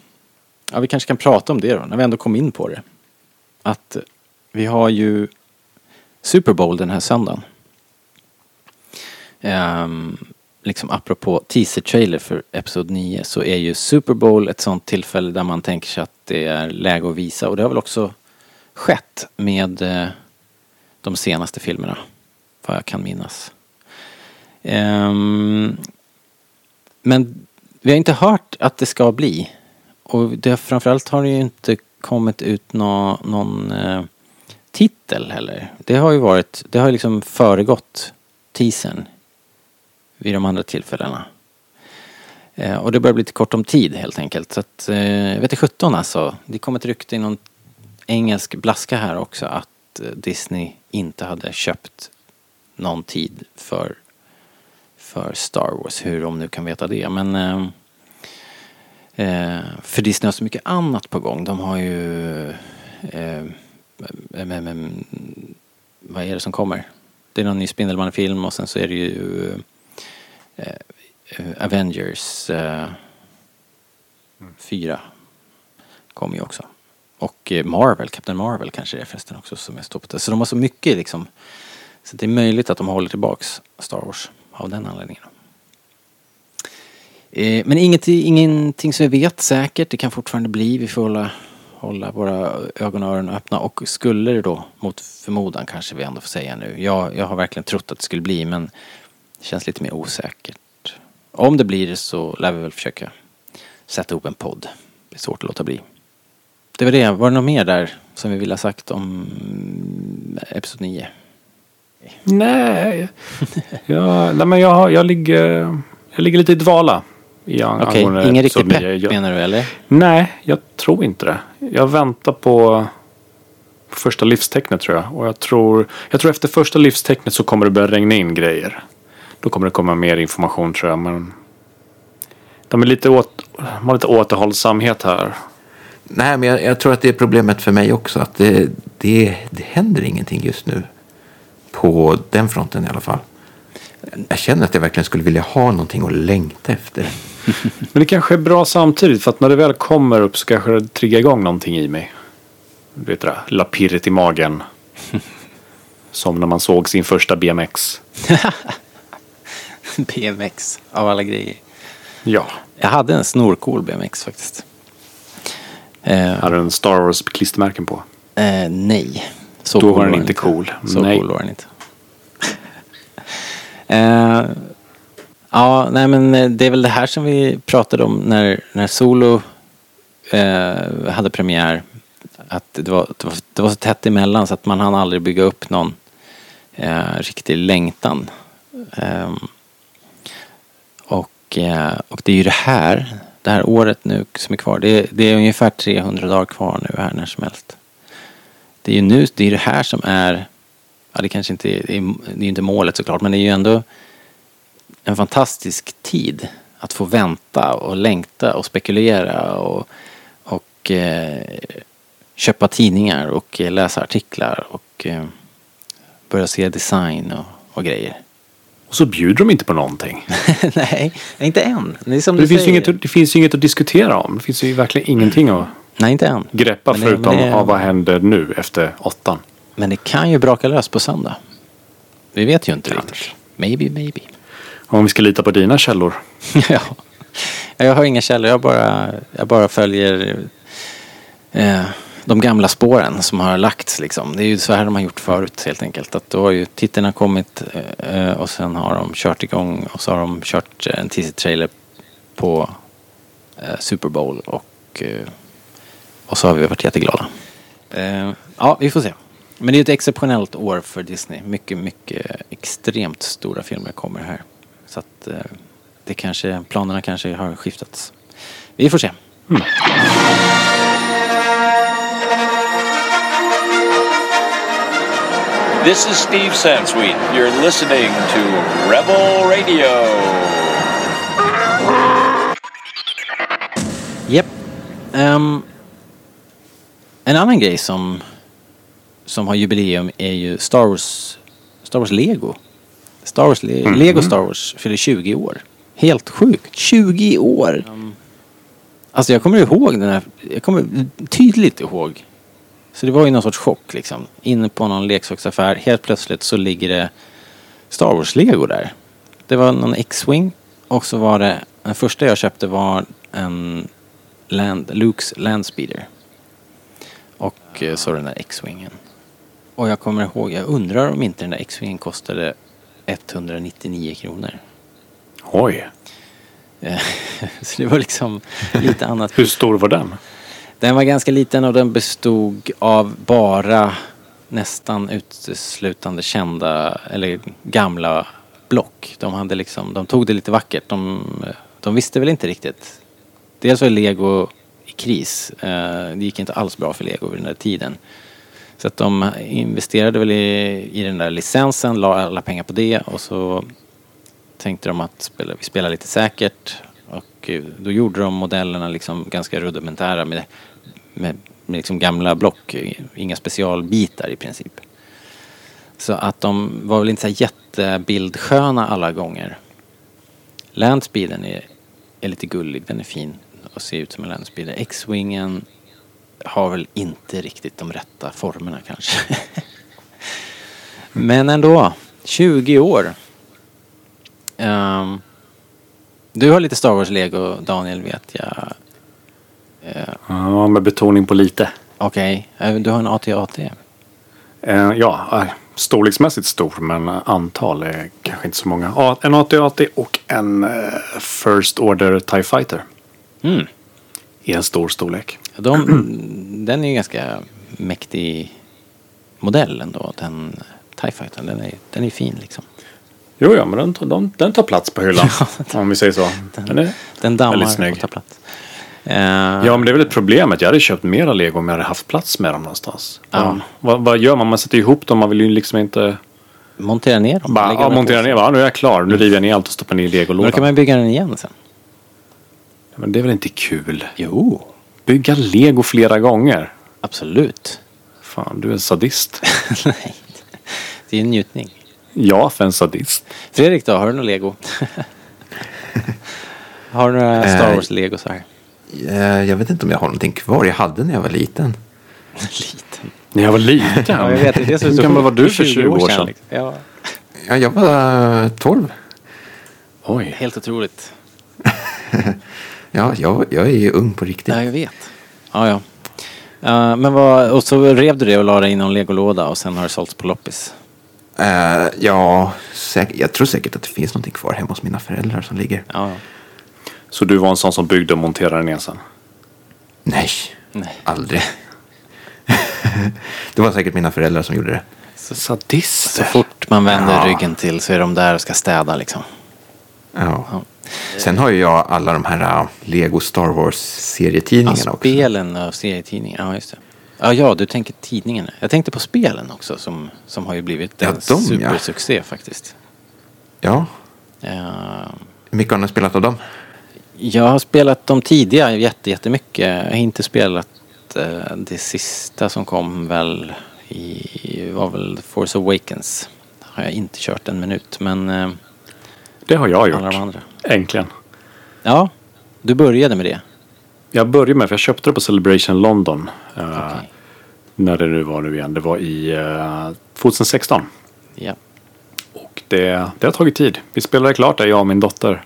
ja vi kanske kan prata om det då, när vi ändå kom in på det. Att vi har ju Super Bowl den här söndagen. Um, liksom apropå teaser-trailer för Episod 9 så är ju Super Bowl ett sånt tillfälle där man tänker sig att det är läge att visa och det har väl också skett med eh, de senaste filmerna. Vad jag kan minnas. Um, men vi har inte hört att det ska bli. Och det, framförallt har det ju inte kommit ut nå, någon eh, titel heller. Det har ju varit, det har ju liksom föregått teasern vid de andra tillfällena. Eh, och det börjar bli lite kort om tid helt enkelt. Så att, eh, vet du 17 alltså. Det kom ett rykte i någon engelsk blaska här också att eh, Disney inte hade köpt någon tid för, för Star Wars. Hur de nu kan veta det. Men eh, eh, för Disney har så mycket annat på gång. De har ju eh, eh vad är det som kommer? Det är någon ny Spindelmannen-film och sen så är det ju eh, eh, eh, Avengers eh, 4 kommer ju också. Och eh, Marvel, Captain Marvel kanske det är förresten också som är stoppat. Så de har så mycket liksom. Så det är möjligt att de håller tillbaks Star Wars av den anledningen. Eh, men ingenting, ingenting som vi vet säkert. Det kan fortfarande bli. Vi får hålla, hålla våra ögon och öron öppna. Och skulle det då mot förmodan kanske vi ändå får säga nu. Jag, jag har verkligen trott att det skulle bli men det känns lite mer osäkert. Om det blir det så lär vi väl försöka sätta ihop en podd. Det är svårt att låta bli. Det var det. Var det något mer där som vi ville ha sagt om Episod 9? Nej, jag, nej men jag, jag, ligger, jag ligger lite i dvala. Okej, angående ingen riktig pepp. Jag- menar du eller? Nej, jag tror inte det. Jag väntar på första livstecknet tror jag. Och jag tror, jag tror efter första livstecknet så kommer det börja regna in grejer. Då kommer det komma mer information tror jag. Men de är lite, åt, de har lite återhållsamhet här. Nej, men jag, jag tror att det är problemet för mig också. Att det, det, det händer ingenting just nu. På den fronten i alla fall. Jag känner att jag verkligen skulle vilja ha någonting att längta efter. Men det kanske är bra samtidigt. För att när det väl kommer upp så kanske det triggar igång någonting i mig. Du vet det där lilla pirret i magen. Som när man såg sin första BMX. BMX av alla grejer. Ja. Jag hade en snorcool BMX faktiskt. Eh, Hade en Star Wars klistermärken på. eh, nej. Så Då cool var den inte cool. Så Nej. cool var den inte. eh, ja, nej men eh, det är väl det här som vi pratade om när, när Solo eh, hade premiär. Att det var, det, var, det var så tätt emellan så att man hann aldrig bygga upp någon eh, riktig längtan. Ehm, och, eh, och det är ju det här, det här året nu som är kvar. Det, är- det är ungefär 300 dagar kvar nu här när som helst. Det är ju nu, det är det här som är, ja det kanske inte är, det är, det är inte målet såklart, men det är ju ändå en fantastisk tid att få vänta och längta och spekulera och, och eh, köpa tidningar och läsa artiklar och eh, börja se design och, och grejer. Och så bjuder de inte på någonting. Nej, inte än. Det, Det finns, inget, det finns ju inget att diskutera om. Det finns ju verkligen ingenting att Nej, inte än. greppa Men det- förutom det- av vad händer nu efter åttan. Men det kan ju braka lös på söndag. Vi vet ju inte Kanske. riktigt. Maybe, maybe. Om vi ska lita på dina källor. ja. Jag har inga källor. Jag bara, jag bara följer eh, de gamla spåren som har lagts liksom. Det är ju så här de har gjort förut helt enkelt. Att då har ju tittarna kommit eh, och sen har de kört igång och så har de kört en teaser-trailer på eh, Super Bowl och, eh, och så har vi varit jätteglada. Eh, ja, vi får se. Men det är ett exceptionellt år för Disney. Mycket, mycket extremt stora filmer kommer här. Så att eh, det kanske, planerna kanske har skiftats. Vi får se. Mm. This is Steve Sansweet. You're listening to Rebel Radio. Japp. Ehm, en annan grej som, som har jubileum är ju Star Wars, Star Wars Lego. Star Wars, Le- Lego Star Wars fyller 20 år. Helt sjukt. 20 år! Alltså jag kommer ihåg den här, jag kommer tydligt ihåg. Så det var ju någon sorts chock liksom. Inne på någon leksaksaffär, helt plötsligt så ligger det Star Wars-lego där. Det var någon X-Wing och så var det, den första jag köpte var en Land, Lukes Landspeeder. Och eh, så den där X-Wingen. Och jag kommer ihåg, jag undrar om inte den där X-Wingen kostade 199 kronor. Oj. Eh, så det var liksom lite annat. Hur stor var den? Den var ganska liten och den bestod av bara nästan uteslutande kända eller gamla block. De hade liksom, de tog det lite vackert. De, de visste väl inte riktigt. Dels var Lego i kris. Eh, det gick inte alls bra för Lego vid den där tiden. Så att de investerade väl i, i den där licensen, la alla pengar på det och så tänkte de att spela, vi spelar lite säkert. Och eh, då gjorde de modellerna liksom ganska rudimentära med, med, med liksom gamla block, eh, inga specialbitar i princip. Så att de var väl inte så jättebildsköna alla gånger. Landspeeden är, är lite gullig, den är fin och ser ut som en landspeeder. X-wingen har väl inte riktigt de rätta formerna kanske. Men ändå, 20 år. Um, du har lite Star Wars-lego, Daniel, vet jag. Eh, Ja, med betoning på lite. Okej, eh, du har en AT-AT. Eh, ja, eh, storleksmässigt stor men antal är kanske inte så många. Ja, en AT-AT och en eh, First Order TIE Fighter. Mm. I en stor storlek. De, den är ju ganska mäktig modell ändå, den TIE Fightern. Den är, den är fin liksom. Jo, ja, men den, tar- de, den tar plats på hyllan. om vi säger så. Den är, Den dammar Väldigt snygg. och tar plats. Eh, ja, men det är väl ett problem att jag hade köpt mera lego om jag hade haft plats med dem någonstans. Ja. Vad, vad gör man? Man sätter ihop dem. Man vill ju liksom inte Montera ner dem. bara ja, montera ner. Va? Nu är jag klar. Nu river jag ner allt och stoppar ner i Men då legolådan. kan man bygga den igen sen. Men det är väl inte kul? Jo, Bygga lego flera gånger. absolut. Fan, du är en sadist. Nej, det är en njutning. Ja, för en sadist. Fredrik då, har du något lego? har du några Star Eh, Wars-lego så här? Eh, Jag vet inte om jag har någonting kvar. Jag hade när jag var liten. Liten. När jag var liten. Ja, jag vet, det är det som är Hur så gammal var du för 20 år sedan? liksom. Ja, Ja, jag var eh, 12. Oj. helt otroligt. Ja, jag, jag är ju ung på riktigt. Ja, jag vet. Ja, ja. Eh, men vad, och så rev du det och la det i någon legolåda och sen har det sålts på loppis. Eh, ja, säk- jag tror säkert att det finns någonting kvar hemma hos mina föräldrar som ligger. Ja. Så du var en sån som byggde och monterade ner sen? Nej, Nej. aldrig. det var säkert mina föräldrar som gjorde det. Sadist. Så fort man vänder Ja. ryggen till så är de där och ska städa liksom. Ja. Ja. Sen har ju jag alla de här uh, Lego Star Ja, Wars-serietidningarna också. spelen och serietidningar. Ja, just det. Ja, ja, du tänker tidningarna. Jag tänkte på spelen också som, som har ju blivit Ja, en de, ja. supersuccé faktiskt. Ja, hur mycket har ni spelat av dem? Jag har spelat de tidiga jätte, jättemycket. Jag har inte spelat eh, det sista som kom väl i, var väl Force Awakens. Har jag inte kört en minut men eh, Det har jag alla de gjort. andra. Äntligen. Ja, du började med det. Jag började med, för jag köpte det på Celebration London. eh, Okej. När det nu var nu igen. Det var i eh, 2016. Ja. Och det, det har tagit tid. Vi spelade klart det, jag och min dotter.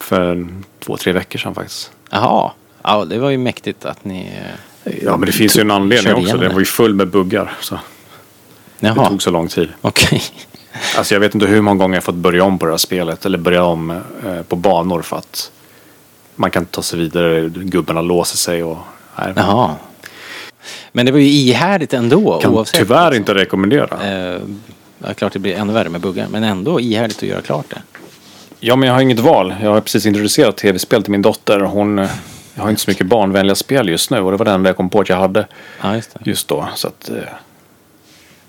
För två, tre veckor sedan faktiskt. Jaha, ja, det var ju mäktigt att ni... eh, Ja, men det finns ju en anledning också. Den det. var ju full med buggar. Så det tog så lång tid. okej. Alltså jag vet inte hur många gånger jag fått börja om på det här spelet. Eller börja om eh, på banor för att man kan ta sig vidare. Gubbarna låser sig och... Nej, Jaha. Men det var ju ihärdigt ändå kan oavsett. tyvärr inte rekommendera. Eh, ja, klart det blir ännu värre med buggar. Men ändå ihärdigt att göra klart det. Ja, men jag har inget val. Jag har precis introducerat tv-spel till min dotter. Hon eh, jag har inte så mycket barnvänliga spel just nu. Och det var enda jag kom på att jag hade Ja, just just då. Så att... eh,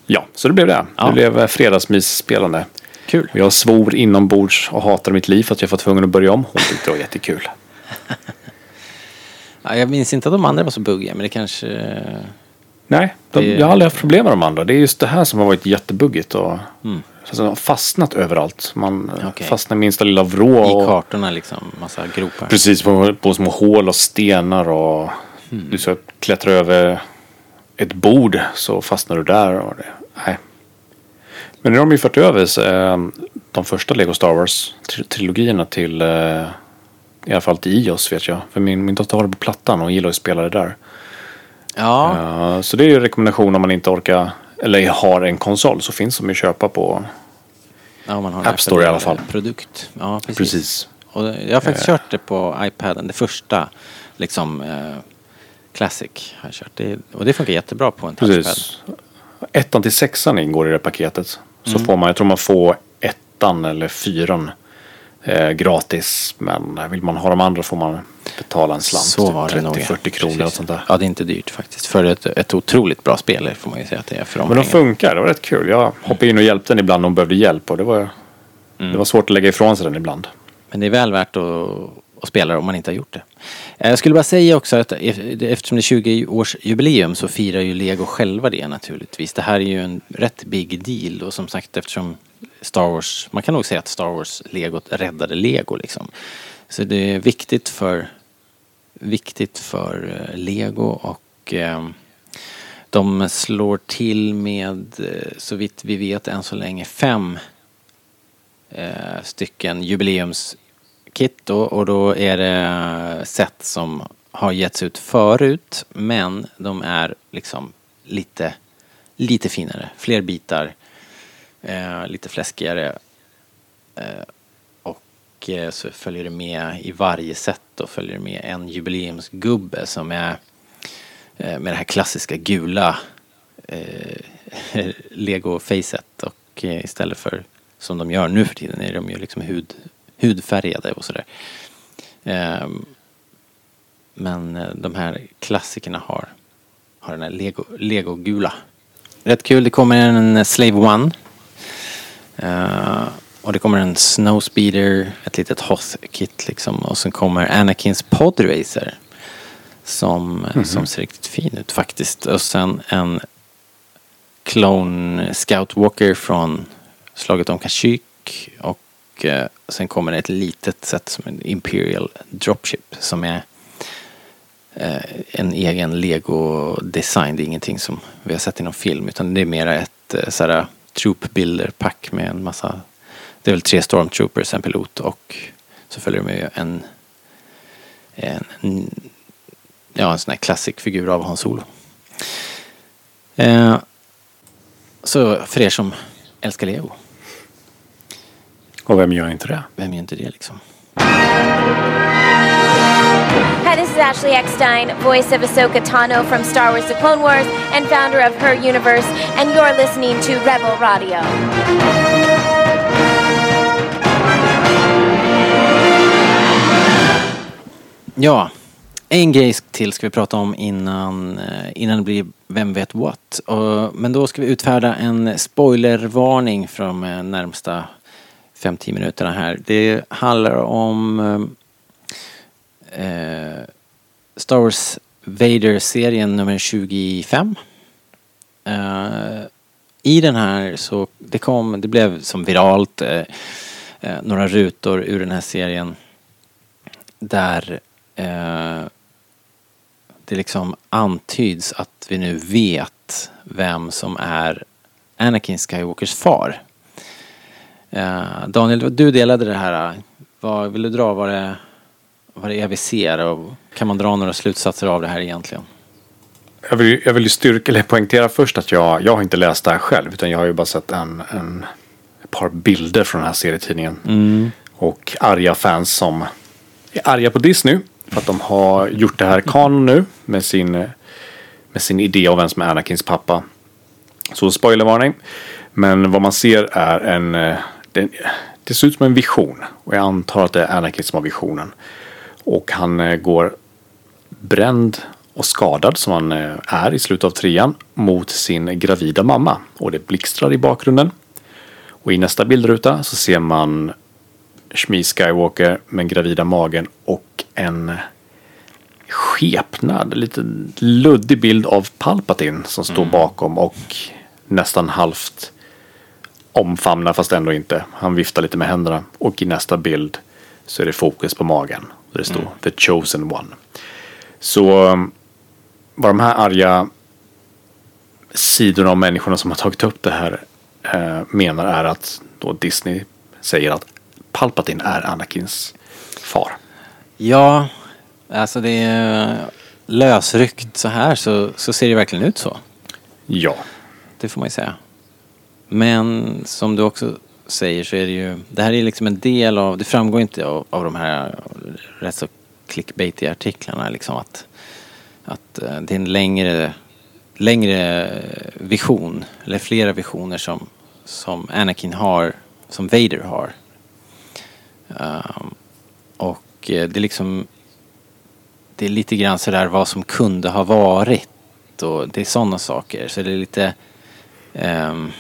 Ja, så det blev det. Ja. Det blev eh, fredagsmysspelande. Kul. Jag svor inombords och hatade mitt liv för att jag var tvungen att börja om. Hon tyckte det var jättekul. Ja, jag minns inte att de andra var så buggiga, men det kanske... Nej, de, Det- jag har aldrig haft problem med de andra. Det är just det här som har varit jättebuggigt. Och, alltså, de har fastnat överallt. Man eh, Okej. fastnar i minsta lilla vrå. I och- kartorna liksom, massa gropar. Precis, på, på små hål och stenar och Mm. du ska klättra över ett bord så fastnar du där. Och det, nej. Men nu har de ju fört över eh, de första Lego Star Wars-trilogierna till eh, i alla fall till iOS vet jag. För min, min dotter har det på plattan och gillar att spela det där. Ja, Eh, så det är ju en rekommendation om man inte orkar eller har en konsol så finns de ju att köpa på. ja, man har App Store i alla fall. Produkt. Ja, precis. Precis. Och jag har faktiskt kört det på iPaden, det första liksom eh, Classic har jag kört. Det, och det funkar jättebra på en touchpad. Precis. Ettan till sexan ingår i det paketet. Så Mm. får man, jag tror man får ettan eller fyran eh, gratis. Men vill man ha de andra får man betala en slant. Så typ var det nog. 30-40 kronor och sånt där. Ja, det är inte dyrt faktiskt. För ett, ett otroligt bra spel får man ju säga att det är för de Men de pengarna. funkar, det var rätt kul. Jag hoppade in och hjälpte den ibland när hon behövde hjälp och det var, Mm. det var svårt att lägga ifrån sig den ibland. Men det är väl värt att, att spela det om man inte har gjort det. Eh, Jag skulle bara säga också att ef- eftersom det är 20-årsjubileum så firar ju Lego själva det naturligtvis. Det här är ju en rätt big deal och som sagt eftersom Star Wars, man kan nog säga att Star Wars-legot räddade Lego liksom. Så det är viktigt för, viktigt för eh, Lego och eh, de slår till med, eh, så vitt vi vet än så länge, fem eh, stycken jubileumskit då, och då är det eh, set som har getts ut förut men de är liksom lite, lite finare. Fler bitar, eh, lite fläskigare eh, och eh, så följer det med i varje set då följer det med en jubileumsgubbe som är eh, med det här klassiska gula eh, Lego-facet och eh, istället för som de gör nu för tiden är de ju liksom hud, hudfärgade och sådär. Ehm, men eh, de här klassikerna har, har den här Lego, Lego-gula. Rätt kul, det kommer en eh, Slave One. Eh, och det kommer en Snowspeeder, ett litet Hoth-kit liksom. Och sen kommer Anakins Podracer. Som, som ser riktigt fin ut faktiskt. Och sen en Clone Scout Walker från slaget om Kashyyyk. Och eh, sen kommer det ett litet set som en Imperial Dropship. Som är eh, en egen Lego-design. Det är ingenting som vi har sett i någon film. Utan det är mera ett sådär troop builder pack med en massa. Det är väl tre stormtroopers, en pilot och så följer det med en, en, en ja, en sån här klassisk figur av Hans Solo. Eh, så för er som älskar Lego, Och vem gör inte det? vem gör inte det liksom? Hi, this is Ashley Eckstein, voice of Ahsoka Tano from Star Wars The Clone Wars and founder of Her Universe, and you're listening to Rebel Radio. Ja, en grej till ska vi prata om innan, eh, innan det blir Vem vet what. Men då ska vi utfärda en spoilervarning från de närmsta 5-10 minuterna här. Det handlar om eh, eh, Star Wars Vader-serien nummer 25. Eh, I den här så, det kom, det blev som viralt, eh, eh, några rutor ur den här serien där eh, det liksom antyds att vi nu vet vem som är Anakin Skywalkers far. Eh, Daniel, du delade det här. Vad vill du dra vad det, vad det är vi ser och kan man dra några slutsatser av det här egentligen? Jag vill, jag vill ju styrka, eller poängtera först att jag, jag har inte läst det här själv. Utan jag har ju bara sett en, en, ett par bilder från den här serietidningen. Och arga fans som är arga på Disney. För att de har gjort det här kanon nu. Med sin, med sin idé om vem som är Anakins pappa. Så spoilervarning. Men vad man ser är en... eh, Det, det ser ut som en vision. Och jag antar att det är Anakin som har visionen. Och han eh, går bränd och skadad som han eh, är i slutet av trean mot sin gravida mamma. Och det blixtrar i bakgrunden. Och i nästa bildruta så ser man Shmi Skywalker med gravida magen och en skepnad, lite luddig bild av Palpatine som står bakom och nästan halvt omfamnar fast ändå inte. Han viftar lite med händerna och i nästa bild så är det fokus på magen. Där det står The Chosen One. Så um, vad de här arga sidorna av människorna som har tagit upp det här eh, menar är att då Disney säger att Palpatine är Anakins far. Ja, alltså det är lösryckt så här så, så ser det verkligen ut så. Ja. Det får man ju säga. Men som du också säger så är det ju, det här är liksom en del av, det framgår inte av, av de här rätt så clickbaitiga artiklarna liksom att, att eh, det är en längre, längre vision, eller flera visioner som, som Anakin har, som Vader har. Um, och eh, det är liksom det är lite grann sådär vad som kunde ha varit och det är sådana saker. Så det är lite um,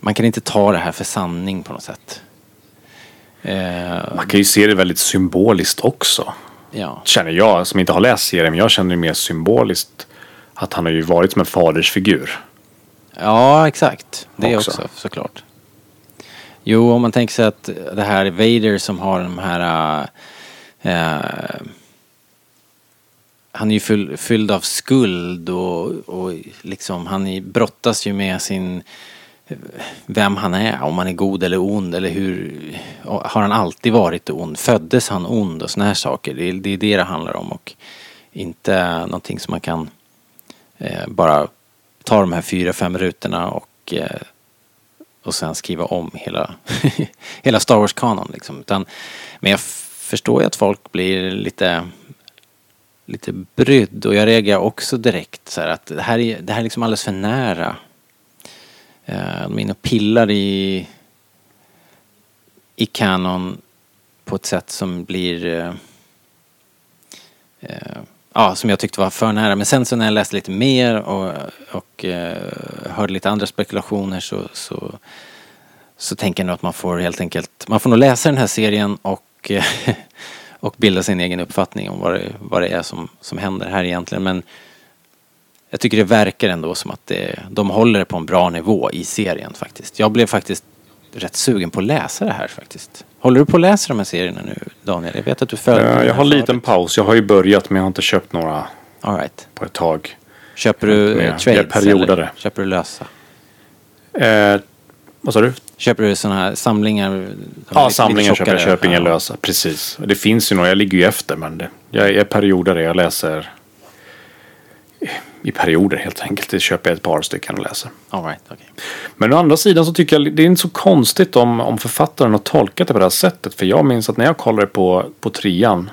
man kan inte ta det här för sanning på något sätt. Man kan ju se det väldigt symboliskt också. ja. Känner jag som inte har läst serien. Men jag känner det mer symboliskt. Att han har ju varit som en fadersfigur. ja, exakt. Det Också. också. såklart. Jo, om man tänker sig att det här är Vader som har de här eh, han är ju full, fylld av skuld och, och liksom han brottas ju med sin vem han är, om han är god eller ond eller hur har han alltid varit ond? Föddes han ond och såna här saker? Det är det är det, det handlar om och inte någonting som man kan eh, bara ta de här fyra, fem rutorna och eh, och sen skriva om hela, hela Star Wars-kanon liksom. Utan, men jag förstår ju att folk blir lite lite brydd och jag reagerar också direkt så här att det här är, det här är liksom alldeles för nära. Eh, de är inne och pillar i i Canon på ett sätt som blir eh, eh, ja, som jag tyckte var för nära. Men sen så när jag läste lite mer och, och eh, hörde lite andra spekulationer så, så, så tänker jag nog att man får helt enkelt, man får nog läsa den här serien och, och bilda sin egen uppfattning om vad det, vad det är som, som händer här egentligen. Men jag tycker det verkar ändå som att det, de håller det på en bra nivå i serien faktiskt. Jag blev faktiskt rätt sugen på att läsa det här faktiskt. Håller du på att läsa de här serierna nu Daniel? Jag vet att du följer dem jag har en liten paus. Jag har ju börjat men jag har inte köpt några All right. på ett tag. Köper du eh, jag trades periodare. eller köper du lösa? Eh, vad sa du? Köper du sådana här samlingar? Ja, lite- samlingar lite köper jag. Köper inga Ja. lösa. Precis. Det finns ju några. Jag ligger ju efter men det, jag är periodare. Jag läser i perioder helt enkelt. Det köper jag ett par stycken och läser. All right, okej. Men å andra sidan så tycker jag det är inte så konstigt om, om författaren har tolkat det på det här sättet. För jag minns att när jag kollade på, på trean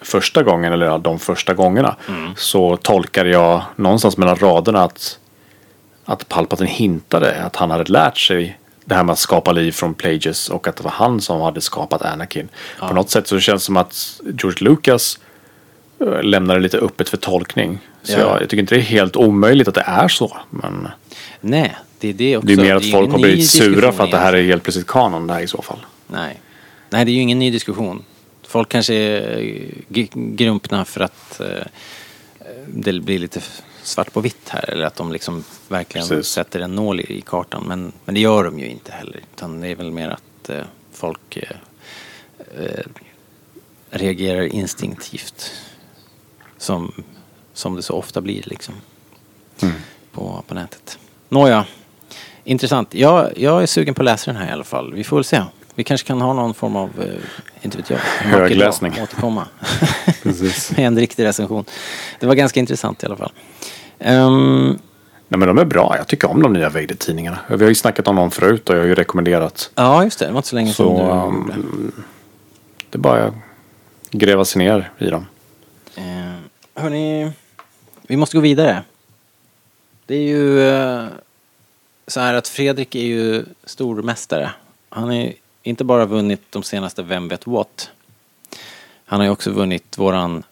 första gången, eller ja, de första gångerna, så tolkade jag någonstans mellan raderna att, att Palpatine hintade att han hade lärt sig det här med att skapa liv från Plagueis och att det var han som hade skapat Anakin. På något sätt så känns det som att George Lucas eh, lämnar det lite öppet för tolkning. Så Ja. jag, jag tycker inte det är helt omöjligt att det är så. Men... Nej, det är det också. Det är mer att folk har blivit sura för att det här är helt plötsligt kanon där i så fall. Nej. Nej, det är ju ingen ny diskussion. Folk kanske är eh, grumpna för att eh, det blir lite svart på vitt här. Eller att de liksom verkligen Precis. sätter en nål i, i kartan. Men, men det gör de ju inte heller. Utan det är väl mer att eh, folk eh, eh, reagerar instinktivt. Som, som det så ofta blir liksom. På, på nätet. Nåja. Intressant. Jag, jag är sugen på att läsa den här i alla fall. Vi får väl se. Vi kanske kan ha någon form av, eh, inte vet jag, Högläsning. Återkomma. Precis. Med en riktig recension. Det var ganska intressant i alla fall. Ehm, Nej men de är bra. Jag tycker om de nya Vader-tidningarna. Vi har ju snackat om dem förut och jag har ju rekommenderat. ja, just det. Det var inte så länge sedan Så du um, gjorde. det är bara att gräva sig ner i dem. Eh, hörni, vi måste gå vidare. Det är ju eh, så här att Fredrik är ju stormästare. Han har ju inte bara vunnit de senaste Vem vet what. Han har ju också vunnit våran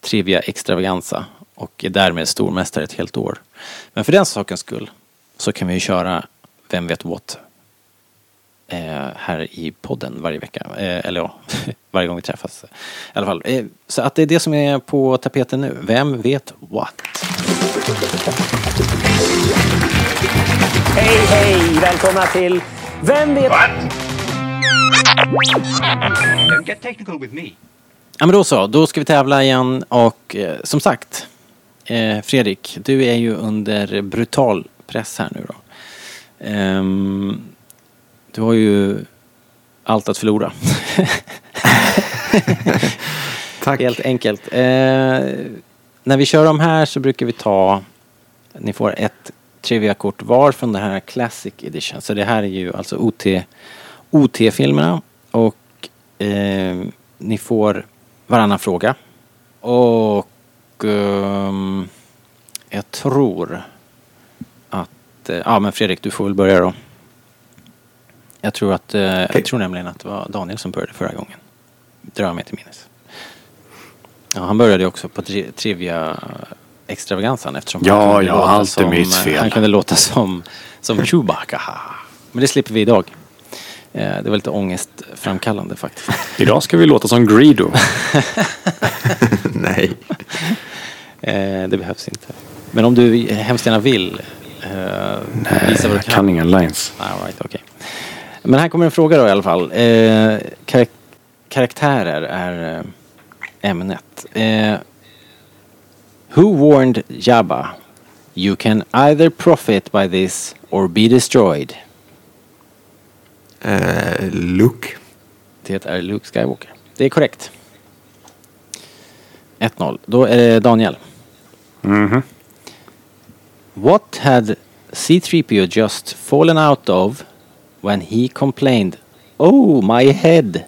Trivia Extravaganza och är därmed stormästare ett helt år. Men för den sakens skull så kan vi ju köra Vem vet what här i podden varje vecka. Eh, eller ja, varje gång vi träffas. I alla fall. Eh, så att det är det som är på tapeten nu. Vem vet what? Hej, hej! Välkomna till Vem vet... Don't get technical with me. Ja men då så, då ska vi tävla igen och eh, som sagt eh, Fredrik, du är ju under brutal press här nu då. Ehm, du har ju allt att förlora. Tack. Helt enkelt. Eh, när vi kör de här så brukar vi ta, ni får ett Trivia-kort var från den här Classic Edition. Så det här är ju alltså OT, OT-filmerna och eh, ni får varannan fråga. Och ehm, jag tror att, eh, ja men Fredrik du får väl börja då. Jag tror att, eh, jag tror nämligen att det var Daniel som började förra gången. Drar mig till minnes. Ja, han började också på tri- trivia extravagansan eftersom Ja, han kunde ja, låta allt som, fel. Han kunde låta som, som Chewbacca. Men det slipper vi idag. Eh, Det var lite ångestframkallande faktiskt. Idag ska vi låta som Greedo. Nej. Eh, Det behövs inte. Men om du hemskt gärna vill eh, du Jag kan inga lines. All right, okej. Men här kommer en fråga då i alla fall. Eh, karak- karaktärer är eh, ämnet. Eh, who warned Jabba? You can either profit by this or be destroyed. Eh, Luke. Det är Luke Skywalker. Det är korrekt. 1-0. Då är det Daniel. Mhm. What had C3PO just fallen out of when he complained Oh my head?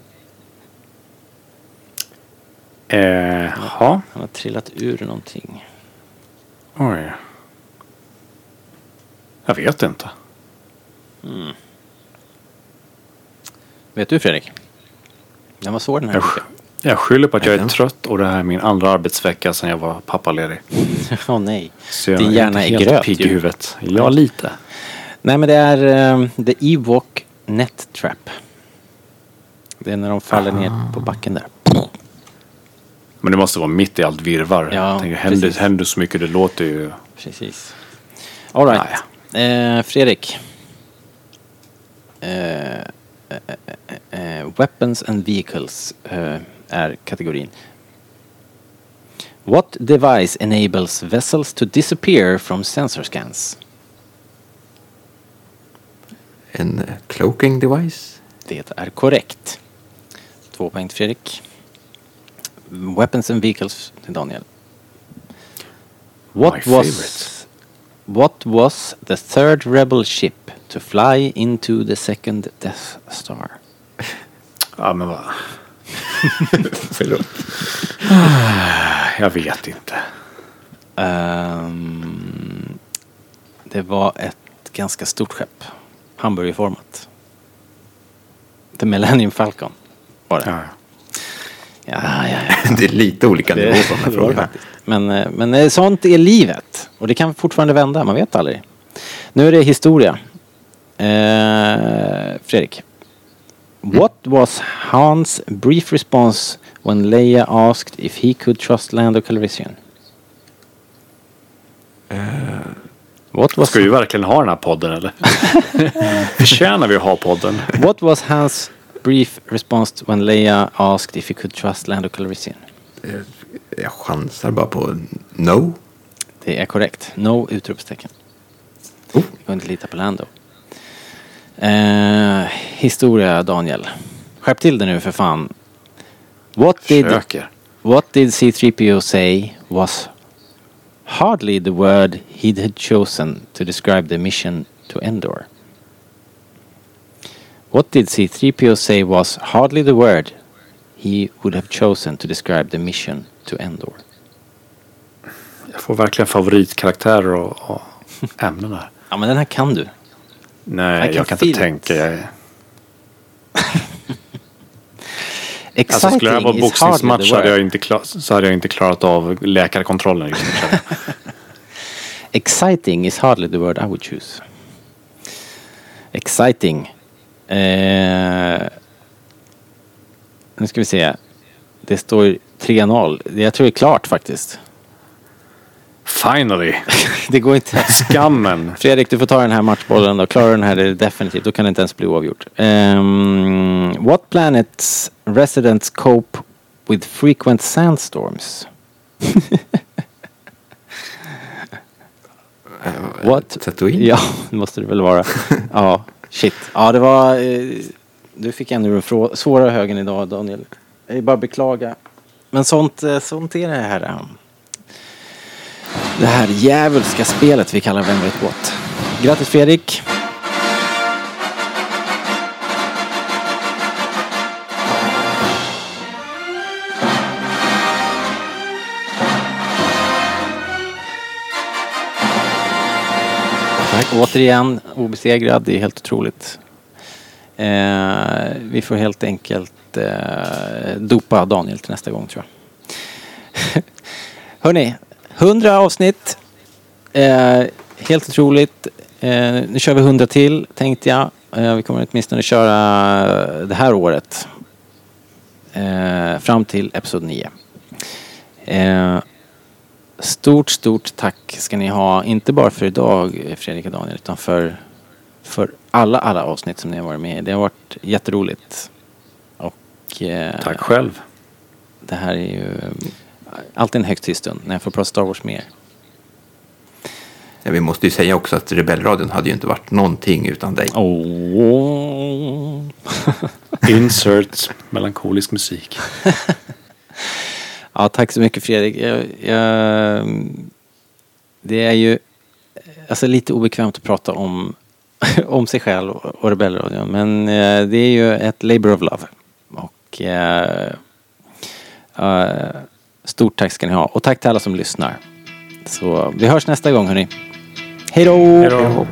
Eh, ja. Han har trillat ur någonting. Oj. Jag vet inte. Vet du Fredrik? Den var svår den här Jag, veckan. jag skyller på att jag är trött och det här är min andra arbetsvecka sedan jag var pappaledig. Åh nej. Så jag Din hjärna är inte helt gröt pigg i huvudet. Ja, lite. Nej men det är um, The Ewok Net Trap. Det är när de faller ner på backen där. Men det måste vara mitt i allt virvar. Ja, tänker, händer, händer så mycket, det låter ju... Precis. All right. Eh, Fredrik. Eh, eh, eh, eh, weapons and vehicles eh, är kategorin. What device enables vessels to disappear from sensor scans? En cloaking device. Det är korrekt. Två poäng till Fredrik. Weapons and vehicles till Daniel. What My was favorite. What was the third rebel ship to fly into the second Death Star? Ja, men vad... Förlåt. Jag vet inte. Ehm, det var ett ganska stort skepp. Hamburgerformat. The Millennium Falcon var det. Ja. Ja, ja, ja. Det är lite olika Det- nivå på de här frågorna. Men, eh, men eh, sånt är livet. Och det kan fortfarande vända, man vet aldrig. Nu är det historia. Eh, Fredrik. What was Hans brief response when Leia asked if he could trust Lando Calrissian? What was, Ska vi verkligen ha den här podden eller? Förtjänar vi att ha podden? what was Hans brief response when Leia asked if he could trust Lando Calrissian? Eh, Jag chansar bara på no. Det är korrekt. No utropstecken. Oh. Vi kunde inte lita på Lando. Eh, historia Daniel. Skärp till det nu för fan. What did, Försöker. what did C3PO say was hardly the word he had chosen to describe the mission to Endor? What did C3PO say was hardly the word he would have chosen to describe the mission to Endor? Jag får verkligen favoritkaraktärer och, och ämnen här. Ja men den här kan du. Nej, can jag kan inte tänka. Jag, Exciting alltså skulle det vara boxningsmatch hade, jag inte så hade jag inte klarat av läkarkontrollen. Nu. Exciting is hardly the word I would choose. Exciting. Eh, nu ska vi se. Det står 3-0. Jag tror det är klart faktiskt. Finally! Det går inte. Skammen! Fredrik, du får ta den här matchbollen då. Klarar du den här är det definitivt. Då kan det inte ens bli oavgjort. Um, what planets residents cope with frequent sandstorms? What? Tatooine? Ja, det måste det väl vara. Ja, shit. Ja, det var... Eh, du fick ännu den svåra högen idag, Daniel. Jag vill bara beklaga. Men sånt, eh, sånt är det här. Det här djävulska spelet vi kallar Vem vet what. Grattis Fredrik. Tack. Återigen obesegrad, det är helt otroligt. Eh, vi får helt enkelt eh, dopa Daniel till nästa gång tror jag. Hörni, 100 avsnitt. Eh, helt otroligt. Eh, nu kör vi 100 till tänkte jag. Eh, vi kommer åtminstone köra det här året. Eh, fram till Episod 9. Eh, stort, stort tack ska ni ha. Inte bara för idag Fredrik och Daniel utan för, för alla, alla avsnitt som ni har varit med i. Det har varit jätteroligt. Och, eh, Tack själv. Det här är ju alltid en högtid stund när jag får prata Star Wars med er. Ja, vi måste ju säga också att Rebellradion hade ju inte varit någonting utan dig. Oh. Insert melankolisk musik. ja, tack så mycket Fredrik. Jag, jag, det är ju alltså, lite obekvämt att prata om, om sig själv och Rebellradion. Men eh, det är ju ett labor of love. Och eh, eh, stort tack ska ni ha. Och tack till alla som lyssnar. Så vi hörs nästa gång hörni. Hej då! Hej då.